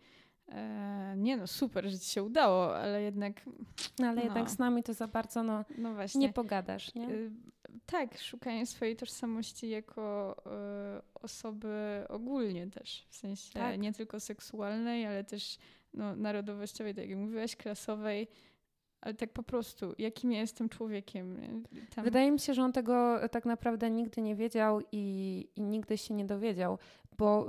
B: E, nie no, super, że ci się udało, ale jednak,
A: No, ale
B: no.
A: jednak z nami to za bardzo no,
B: no właśnie.
A: nie pogadasz, nie?
B: Y, Tak, szukanie swojej tożsamości jako y, osoby ogólnie też, w sensie
A: Tak.
B: nie tylko seksualnej, ale też no, narodowościowej, tak jak mówiłaś, klasowej, ale tak po prostu, jakim ja jestem człowiekiem. Tam,
A: Wydaje mi się, że on tego tak naprawdę nigdy nie wiedział i, i nigdy się nie dowiedział, bo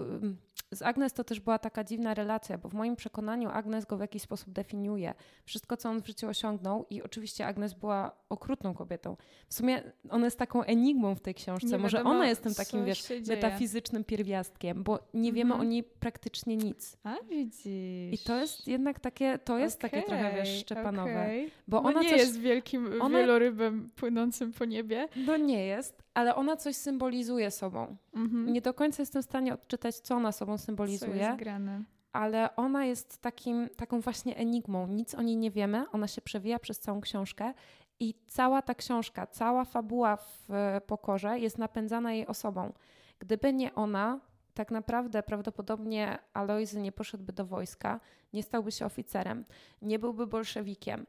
A: z Agnes to też była taka dziwna relacja, bo w moim przekonaniu Agnes go w jakiś sposób definiuje. Wszystko, co on w życiu osiągnął i oczywiście Agnes była okrutną kobietą. W sumie ona jest taką enigmą w tej książce.
B: Nie
A: Może
B: wiadomo,
A: ona jest tym takim, wiesz, metafizycznym pierwiastkiem, bo nie wiemy
B: Mhm.
A: o niej praktycznie nic.
B: A widzisz.
A: I to jest jednak takie, to jest takie trochę, wiesz, szczepanowe.
B: okej.
A: Bo
B: no
A: ona
B: nie
A: coś,
B: jest wielkim
A: ona-
B: wielorybem płynącym po niebie.
A: no nie jest, ale ona coś symbolizuje sobą.
B: Mhm.
A: Nie do końca jestem w stanie odczytać, co ona sobą
B: Co
A: symbolizuje,
B: jest grane.
A: ale ona jest takim, taką właśnie enigmą. Nic o niej nie wiemy, ona się przewija przez całą książkę i cała ta książka, cała fabuła w pokorze jest napędzana jej osobą. Gdyby nie ona, tak naprawdę prawdopodobnie Alojzy nie poszedłby do wojska, nie stałby się oficerem, nie byłby bolszewikiem.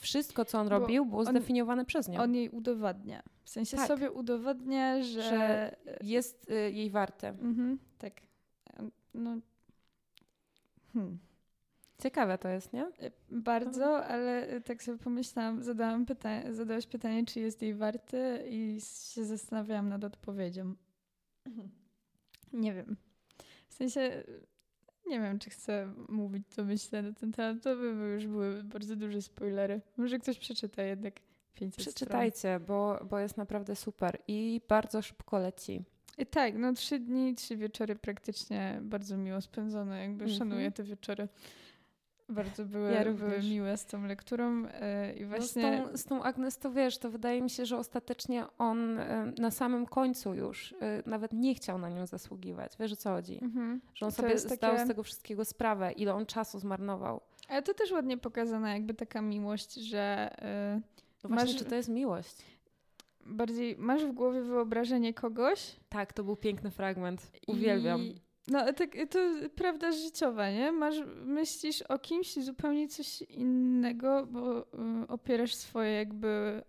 A: Wszystko, co on
B: Bo
A: robił, było
B: on-
A: zdefiniowane przez nią.
B: On jej udowadnia. W sensie
A: Tak.
B: sobie udowadnia, że...
A: Że Jest y, jej warty.
B: Mhm, tak. No... Hmm.
A: Ciekawe to jest, nie?
B: Y, Bardzo, ale y, tak sobie pomyślałam, zadałam pytanie, zadałaś pytanie, czy jest jej warty i się zastanawiałam nad odpowiedzią. Nie wiem. W sensie, y, nie wiem, czy chcę mówić, co myślę na ten temat. To by już były bardzo duże spoilery. Może ktoś przeczyta jednak 500 stron.
A: Przeczytajcie, bo, bo jest naprawdę super i bardzo szybko leci.
B: I tak, no trzy dni, trzy wieczory praktycznie bardzo miło spędzone. Jakby
A: Mhm.
B: szanuję te wieczory. Bardzo były,
A: Ja
B: były miłe z tą lekturą e, i
A: No
B: właśnie...
A: z, tą, z tą Agnes to wiesz, to wydaje mi się, że ostatecznie on y, na samym końcu już y, nawet nie chciał na nią zasługiwać. Wiesz o co chodzi?
B: Mhm.
A: Że on
B: To
A: sobie zdał
B: takie-
A: z tego wszystkiego sprawę, ile on czasu zmarnował.
B: Ale to też ładnie pokazana jakby taka miłość, że e,
A: No właśnie,
B: Masz-
A: czy to jest miłość?
B: bardziej masz w głowie wyobrażenie kogoś.
A: Tak, to był piękny fragment. Uwielbiam.
B: I, no tak, to prawda życiowa, nie? Masz, myślisz o kimś zupełnie coś innego, bo y, opierasz swoje jakby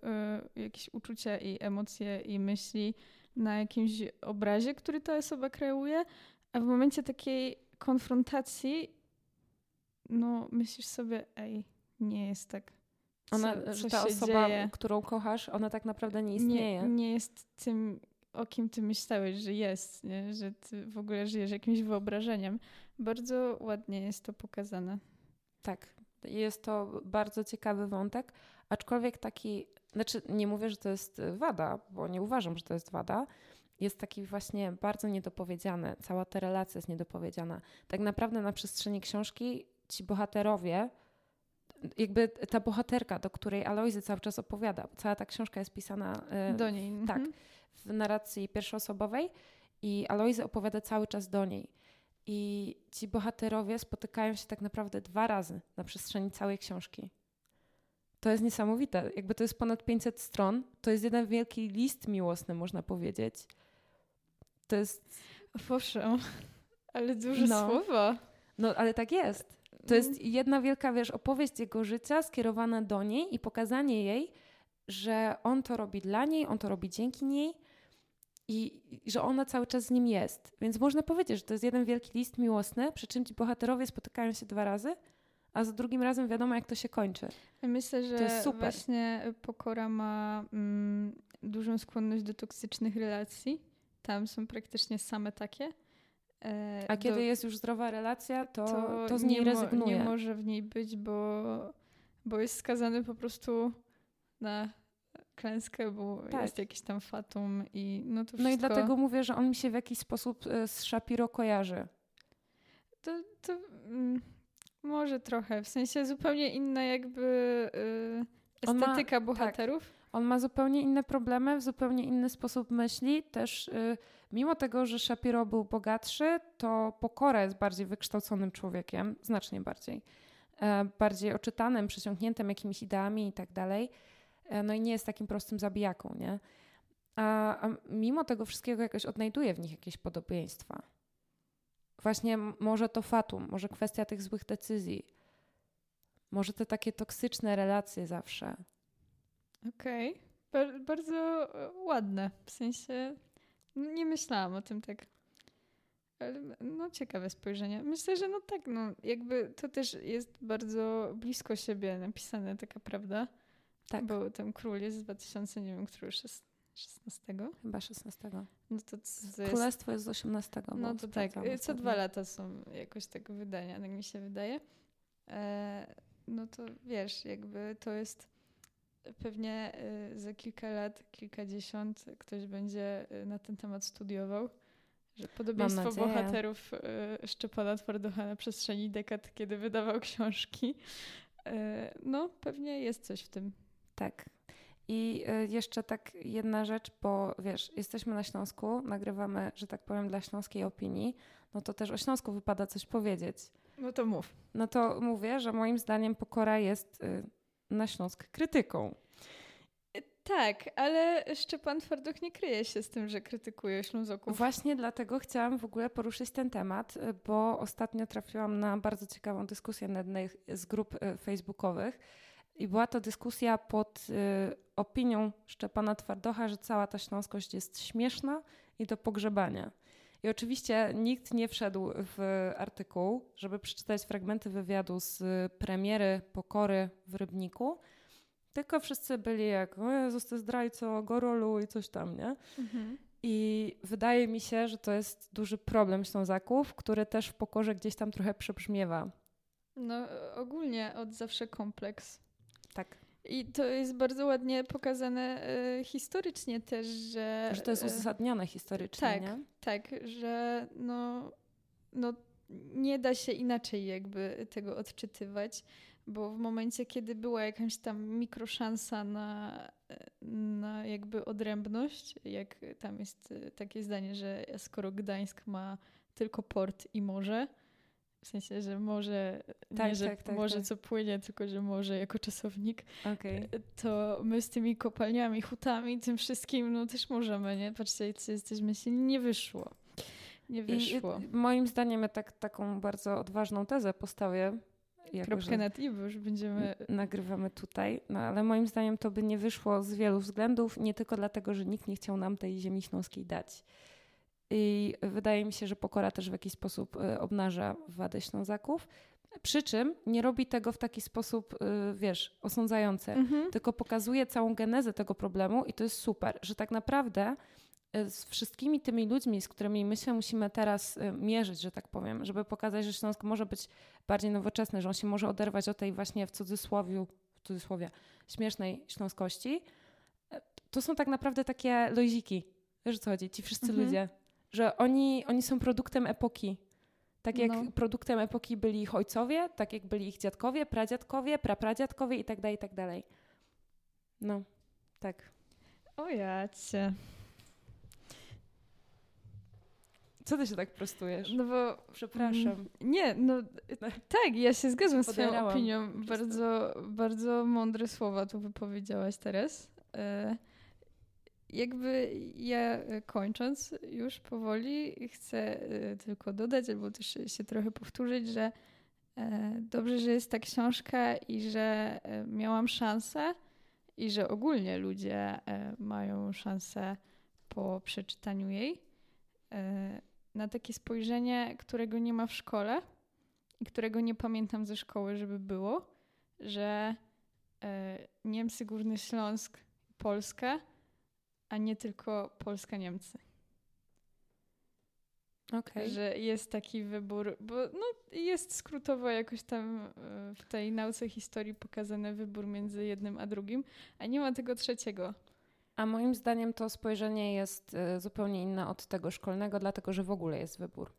B: y, jakieś uczucia i emocje i myśli na jakimś obrazie, który ta osoba kreuje, a w momencie takiej konfrontacji no myślisz sobie, ej, nie jest tak. Co,
A: Ona,
B: co
A: że ta osoba,
B: dzieje?
A: którą kochasz, ona tak naprawdę nie istnieje.
B: Nie, nie jest tym, o kim ty myślałeś, że jest, nie? że ty w ogóle żyjesz jakimś wyobrażeniem. Bardzo ładnie jest to pokazane.
A: Tak, Jest to bardzo ciekawy wątek, aczkolwiek taki, znaczy nie mówię, że to jest wada, bo nie uważam, że to jest wada. Jest taki właśnie bardzo niedopowiedziany, cała ta relacja jest niedopowiedziana. Tak naprawdę na przestrzeni książki ci bohaterowie, jakby ta bohaterka, do której Alojzy cały czas opowiada, cała ta książka jest pisana
B: y, do niej.
A: Tak, mhm. W narracji pierwszoosobowej i Alojzy opowiada cały czas do niej. I ci bohaterowie spotykają się tak naprawdę dwa razy na przestrzeni całej książki. To jest niesamowite. Jakby to jest ponad 500 stron. To jest jeden wielki list miłosny, można powiedzieć. To jest.
B: Owszem, ale duże no. słowa.
A: No, ale tak jest. To jest jedna wielka, wiesz, opowieść jego życia skierowana do niej i pokazanie jej, że on to robi dla niej, on to robi dzięki niej i, i że ona cały czas z nim jest. Więc można powiedzieć, że to jest jeden wielki list miłosny, przy czym ci bohaterowie spotykają się dwa razy, a za drugim razem wiadomo, jak to się kończy.
B: Myślę, że właśnie Pokora ma mm, dużą skłonność do toksycznych relacji. Tam są praktycznie same takie.
A: E, a kiedy do, jest już zdrowa relacja, to, to, to z niej rezygnuje.
B: Nie może w niej być, bo, bo jest skazany po prostu na klęskę, bo tak. jest jakiś tam fatum i no to wszystko...
A: No i dlatego mówię, że on mi się w jakiś sposób e, z Shapiro kojarzy.
B: To, to mm, może trochę, w sensie zupełnie inna jakby y, estetyka ma, tak. bohaterów. Tak.
A: On ma zupełnie inne problemy, w zupełnie inny sposób myśli. Też y, mimo tego, że Shapiro był bogatszy, to Pokora jest bardziej wykształconym człowiekiem, znacznie bardziej. E, bardziej oczytanym, przesiąkniętym jakimiś ideami i tak dalej. E, no i nie jest takim prostym zabijaką, nie? A, a mimo tego wszystkiego jakoś odnajduje w nich jakieś podobieństwa. Właśnie może to fatum, może kwestia tych złych decyzji, może te takie toksyczne relacje zawsze.
B: Okej, okay. Bar bardzo e, ładne, w sensie nie myślałam o tym tak. No ciekawe spojrzenie. Myślę, że no tak, no jakby to też jest bardzo blisko siebie napisane, taka prawda. Tak. Bo ten król jest z 2000, nie wiem, który już jest 16?
A: Chyba 16.
B: No to,
A: to Królestwo jest z 18.
B: No to tak, co dwa lata są jakoś tak wydania, tak mi się wydaje. E, no to wiesz, jakby to jest pewnie e, za kilka lat, kilkadziesiąt ktoś będzie e, na ten temat studiował. Że podobieństwo bohaterów e, Szczepana Twardocha na przestrzeni dekad, kiedy wydawał książki. No, pewnie jest coś w tym.
A: Tak. I y, jeszcze tak jedna rzecz, bo wiesz, jesteśmy na Śląsku, nagrywamy, że tak powiem, dla śląskiej opinii, no to też o Śląsku wypada coś powiedzieć.
B: No to mów.
A: No to mówię, że moim zdaniem Pokora jest y, na Śląsk krytyką.
B: Tak, ale Szczepan Twardoch nie kryje się z tym, że krytykuje Ślązoków.
A: Właśnie dlatego chciałam w ogóle poruszyć ten temat, y, bo ostatnio trafiłam na bardzo ciekawą dyskusję na jednej z grup facebookowych, i była to dyskusja pod y, opinią Szczepana Twardocha, że cała ta śląskość jest śmieszna i do pogrzebania. I oczywiście nikt nie wszedł w artykuł, żeby przeczytać fragmenty wywiadu z premiery Pokory w Rybniku, tylko wszyscy byli jak, o Jezus, ty zdrajco, gorolu i coś tam, nie? Mhm. I wydaje mi się, że to jest duży problem Ślązaków, który też w Pokorze gdzieś tam trochę przebrzmiewa.
B: No ogólnie od zawsze kompleks. I to jest bardzo ładnie pokazane y, historycznie też, że...
A: Że to jest e, uzasadnione historycznie,
B: tak,
A: nie?
B: Tak, że no, no nie da się inaczej jakby tego odczytywać, bo w momencie, kiedy była jakaś tam mikroszansa na, na jakby odrębność, jak tam jest takie zdanie, że skoro Gdańsk ma tylko port i morze, w sensie, że może, tak, nie, że tak, tak, może tak. co płynie, tylko że może jako czasownik, okay. to my z tymi kopalniami, hutami, tym wszystkim, no też możemy, nie? Patrzcie, jak jesteśmy się nie wyszło. Nie wyszło.
A: I, moim zdaniem ja tak, taką bardzo odważną tezę postawię.
B: Kropkę nad i, bo już będziemy...
A: Nagrywamy tutaj, no ale moim zdaniem to by nie wyszło z wielu względów, nie tylko dlatego, że nikt nie chciał nam tej ziemi śląskiej dać. I wydaje mi się, że pokora też w jakiś sposób y, obnaża wady Ślązaków. Przy czym nie robi tego w taki sposób, y, wiesz, osądzający, mhm. tylko pokazuje całą genezę tego problemu i to jest super, że tak naprawdę y, z wszystkimi tymi ludźmi, z którymi my się musimy teraz mierzyć, że tak powiem, żeby pokazać, że Śląsk może być bardziej nowoczesny, że on się może oderwać od tej właśnie w cudzysłowie, w cudzysłowie śmiesznej śląskości, to są tak naprawdę takie loziki. Wiesz o co chodzi? Ci wszyscy mhm. ludzie. Że oni, oni są produktem epoki. Tak jak no. produktem epoki byli ich ojcowie, tak jak byli ich dziadkowie, pradziadkowie, prapradziadkowie i tak dalej, i tak dalej. No, tak.
B: O jacie.
A: Co ty się tak prostujesz?
B: No bo...
A: Przepraszam.
B: Nie, no tak, ja się zgadzam z twoją opinią. Bardzo, bardzo mądre słowa tu wypowiedziałaś teraz. E, jakby ja kończąc już powoli chcę e, tylko dodać, albo też się trochę powtórzyć, że e, dobrze, że jest ta książka i że miałam szansę i że ogólnie ludzie mają szansę po przeczytaniu jej na takie spojrzenie, którego nie ma w szkole i którego nie pamiętam ze szkoły, żeby było, że Niemcy Górny Śląsk Polskę, a nie tylko Polska-Niemcy. Okay. Że jest taki wybór, bo no, jest skrótowo jakoś tam e, w tej nauce historii pokazany wybór między jednym a drugim, a nie ma tego trzeciego.
A: A moim zdaniem to spojrzenie jest e, zupełnie inne od tego szkolnego, dlatego że w ogóle jest wybór.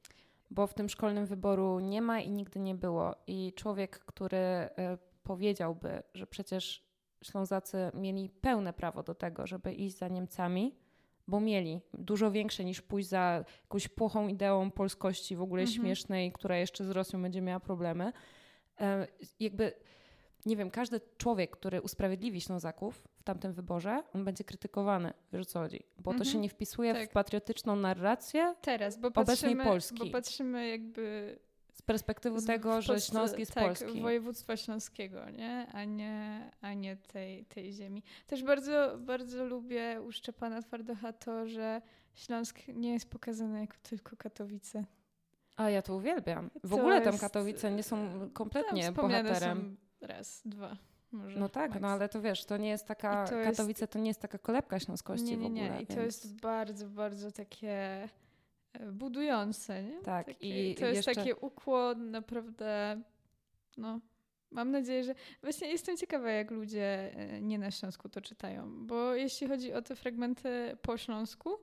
A: Bo w tym szkolnym wyboru nie ma i nigdy nie było. I człowiek, który e, powiedziałby, że przecież Ślązacy mieli pełne prawo do tego, żeby iść za Niemcami, bo mieli dużo większe niż pójść za jakąś płochą ideą polskości w ogóle mhm. śmiesznej, która jeszcze z Rosją będzie miała problemy. E, jakby, nie wiem, każdy człowiek, który usprawiedliwi Ślązaków w tamtym wyborze, on będzie krytykowany, wiesz o co chodzi, bo mhm. to się mhm. nie wpisuje tak. w patriotyczną narrację Teraz, bo obecnej Polski.
B: Bo patrzymy jakby
A: z perspektywy z, tego, że Śląsk jest
B: tak,
A: polski.
B: województwa śląskiego, nie? A nie, a nie tej, tej ziemi. Też bardzo, bardzo lubię u Szczepana Twardocha to, że Śląsk nie jest pokazany jako tylko Katowice.
A: A ja to uwielbiam. W to ogóle tam Katowice nie są kompletnie bohaterem.
B: Są raz, dwa. Może
A: no tak, no ale to wiesz, to nie jest taka, to Katowice jest... to nie jest taka kolebka śląskości nie, nie, nie. w ogóle.
B: I więc... to jest bardzo, bardzo takie budujące, nie?
A: Tak.
B: Takie, I to jest jeszcze... taki ukłon naprawdę, no, mam nadzieję, że właśnie jestem ciekawa, jak ludzie e, nie na Śląsku to czytają, bo jeśli chodzi o te fragmenty po Śląsku,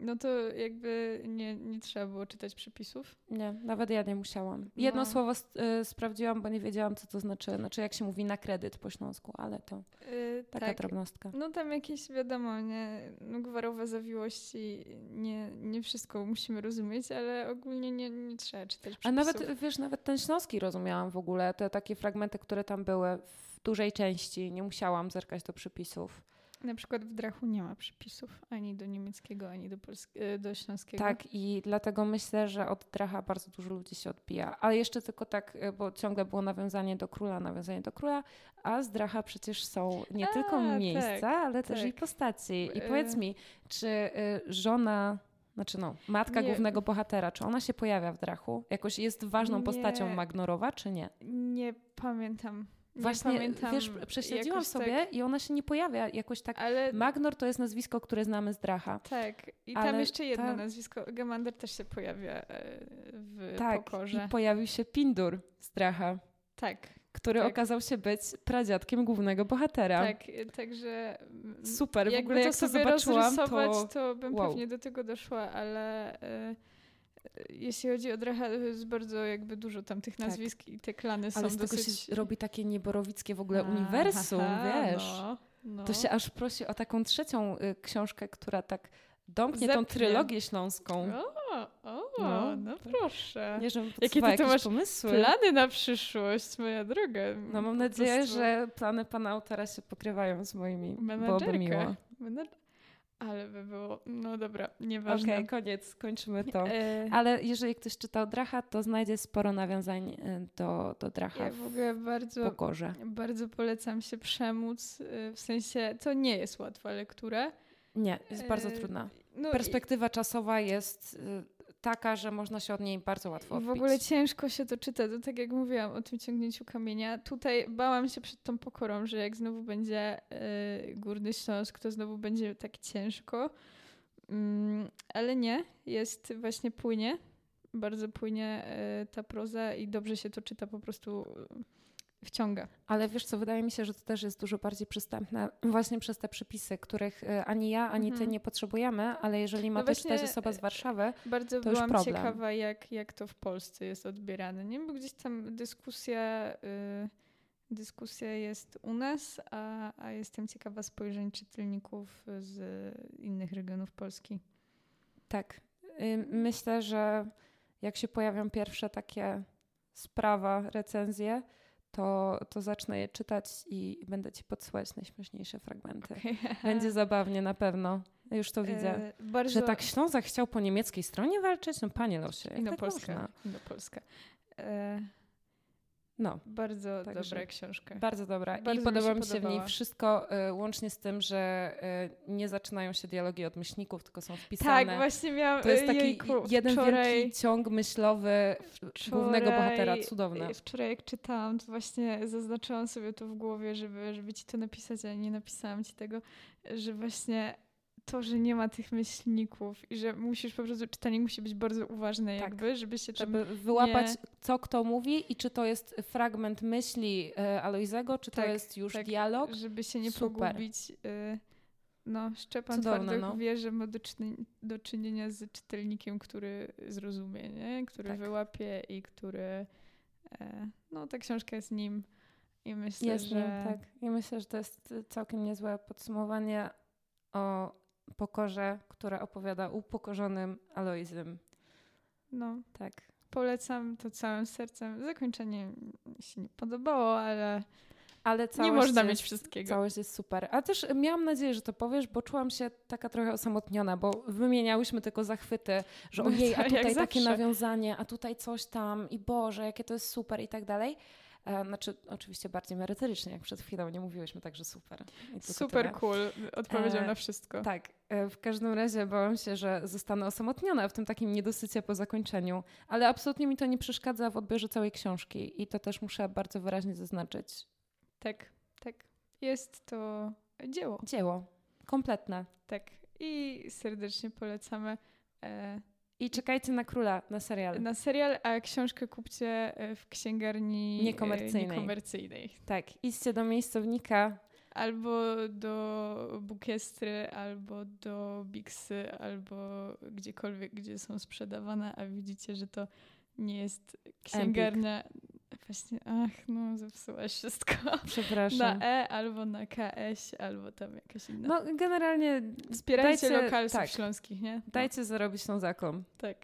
B: no to jakby nie, nie trzeba było czytać przepisów.
A: Nie, nawet ja nie musiałam. Jedno no. słowo y, sprawdziłam, bo nie wiedziałam, co to znaczy. Znaczy, jak się mówi na kredyt po śląsku, ale to y, taka tak. drobnostka.
B: No tam jakieś, wiadomo, nie, no, gwarowe zawiłości, nie, nie wszystko musimy rozumieć, ale ogólnie nie, nie trzeba czytać przepisów.
A: A nawet, wiesz, nawet ten śląski rozumiałam w ogóle. Te takie fragmenty, które tam były w dużej części. Nie musiałam zerkać do przepisów.
B: Na przykład w Drachu nie ma przepisów ani do niemieckiego, ani do, polsk- do śląskiego.
A: Tak, i dlatego myślę, że od Dracha bardzo dużo ludzi się odbija. Ale jeszcze tylko tak, e, bo ciągle było nawiązanie do króla, nawiązanie do króla, a z Dracha przecież są nie a, tylko miejsca, tak, ale tak. też i postaci. I powiedz mi, czy żona znaczy no, matka nie. głównego bohatera, czy ona się pojawia w Drachu? Jakoś jest ważną nie. postacią Magnorowa, czy nie?
B: Nie pamiętam.
A: Właśnie, pamiętam wiesz, prześledziłam sobie tak... i ona się nie pojawia jakoś tak. Ale... Magnor to jest nazwisko, które znamy z Dracha.
B: Tak. I ale tam jeszcze jedno ta... nazwisko. Gemander też się pojawia e, w
A: tak,
B: pokorze.
A: i pojawił się Pindur z Dracha.
B: Tak.
A: Który tak. okazał się być pradziadkiem głównego bohatera.
B: Tak, także...
A: Super, w ogóle jak to sobie zobaczyłam, to...
B: to bym wow. pewnie do tego doszła, ale... Y jeśli chodzi o Dracha, jest bardzo jakby dużo tam tych tak. nazwisk tak. i te klany
A: Ale
B: są
A: z tego
B: dosyć...
A: się robi takie nieborowickie w ogóle uniwersum, wiesz. No, no. To się aż prosi o taką trzecią y, książkę, która tak domknie Zepnie. tą trylogię śląską.
B: O, o no, no proszę.
A: Nie, Jakie ty, ty masz pomysły.
B: plany na przyszłość, moja droga.
A: No mam nadzieję, że plany pana autora się pokrywają z moimi. Byłoby miło.
B: Ale by było, no dobra, nieważne.
A: Okej, okay, koniec, kończymy to. E, Ale jeżeli ktoś czytał Dracha, to znajdzie sporo nawiązań e, do, do Dracha ja w ogóle bardzo, Pokorze.
B: Bardzo polecam się przemóc, e, w sensie to nie jest łatwa lektura.
A: Nie, jest bardzo trudna. No Perspektywa i... czasowa jest taka, że można się od niej bardzo łatwo odbić.
B: W ogóle ciężko się to czyta, to tak jak mówiłam o tym ciągnięciu kamienia. Tutaj bałam się przed tą pokorą, że jak znowu będzie yy, Górny Śląsk, to znowu będzie tak ciężko. Mm, ale nie, jest właśnie płynie. Bardzo płynie y, ta proza i dobrze się to czyta, po prostu y, wciąga.
A: Ale wiesz co, wydaje mi się, że to też jest dużo bardziej przystępne właśnie przez te przepisy, których y, ani ja, ani
B: Mhm.
A: ty nie potrzebujemy, ale jeżeli ma
B: No
A: to czytać osoba z Warszawy,
B: Bardzo
A: To już
B: byłam
A: problem.
B: ciekawa, jak, jak to w Polsce jest odbierane. Nie, bo gdzieś tam dyskusja, y, dyskusja jest u nas, a, a jestem ciekawa spojrzeń czytelników z innych regionów Polski.
A: tak. Y, Myślę, że jak się pojawią pierwsze takie sprawa, recenzje, to, to zacznę je czytać i będę ci podsyłać najśmieszniejsze fragmenty. Będzie zabawnie na pewno. Już to widzę.
B: E, bardzo
A: Że tak Ślązak chciał po niemieckiej stronie walczyć? No panie losie, jak tak
B: Inopolska.
A: można?
B: Inopolska. E,
A: No,
B: bardzo
A: Także
B: dobra książka.
A: bardzo dobra.
B: Bardzo
A: I
B: mi
A: podoba
B: się
A: mi się, w niej wszystko, y, łącznie z tym, że y, nie zaczynają się dialogi od myślników, tylko są
B: tak,
A: wpisane.
B: właśnie miałam.
A: to jest taki
B: jejku,
A: jeden
B: wczoraj,
A: wielki ciąg myślowy głównego
B: wczoraj-
A: bohatera. Cudowne.
B: Wczoraj jak czytałam, to właśnie zaznaczyłam sobie to w głowie, żeby, żeby ci to napisać, ale nie napisałam ci tego, że właśnie to, że nie ma tych myślników i że musisz po prostu, czytanie musi być bardzo uważne
A: Tak.
B: jakby, żeby się.
A: Żeby wyłapać,
B: nie-
A: co kto mówi i czy to jest fragment myśli y, Alojzego, czy to
B: Tak,
A: jest już
B: tak.
A: dialog.
B: żeby się nie
A: Super.
B: pogubić. y, No, Szczepan
A: Cudowne,
B: Twardych
A: no.
B: wie, że ma do, do czynienia z czytelnikiem, który zrozumie, nie? który
A: Tak.
B: wyłapie i który... e, No, ta książka jest nim i myślę,
A: Jest
B: że...
A: nim, tak. I myślę, że to jest całkiem niezłe podsumowanie o pokorze, które opowiada upokorzonym Alojzym.
B: No,
A: Tak.
B: polecam to całym sercem. Zakończenie mi się nie podobało, ale
A: Ale całość
B: nie można
A: jest,
B: mieć wszystkiego.
A: Całość jest super. A też miałam nadzieję, że to powiesz, bo czułam się taka trochę osamotniona, bo wymieniałyśmy tylko zachwyty, że
B: No
A: ojej, a
B: tak, jak
A: tutaj takie nawiązanie, a tutaj coś tam i Boże, jakie to jest super i tak dalej. E, Znaczy, oczywiście bardziej merytorycznie, jak przed chwilą nie mówiłyśmy, także super.
B: Super
A: tyle.
B: cool. Odpowiedział
A: E,
B: na wszystko.
A: Tak, e, w każdym razie bałam się, że zostanę osamotniona w tym takim niedosycie po zakończeniu, ale absolutnie mi to nie przeszkadza w odbiorze całej książki i to też muszę bardzo wyraźnie zaznaczyć.
B: Tak, tak. Jest to dzieło.
A: Dzieło, kompletne.
B: Tak. I serdecznie polecamy e,
A: I czekajcie na króla, na serial.
B: na serial, a książkę kupcie e, w księgarni e,
A: Niekomercyjnej.
B: niekomercyjnej.
A: Tak, idźcie do miejscownika.
B: Albo do Bukiestry, albo do Bixy, albo gdziekolwiek, gdzie są sprzedawane, a widzicie, że to nie jest księgarnia. Właśnie, ach, no zepsułaś wszystko.
A: Przepraszam.
B: Na E, albo na KS, albo tam jakaś inna.
A: No generalnie
B: Wspierajcie
A: dajcie-
B: lokalsów
A: tak.
B: śląskich, nie? No,
A: dajcie zarobić Ślązakom.
B: tak.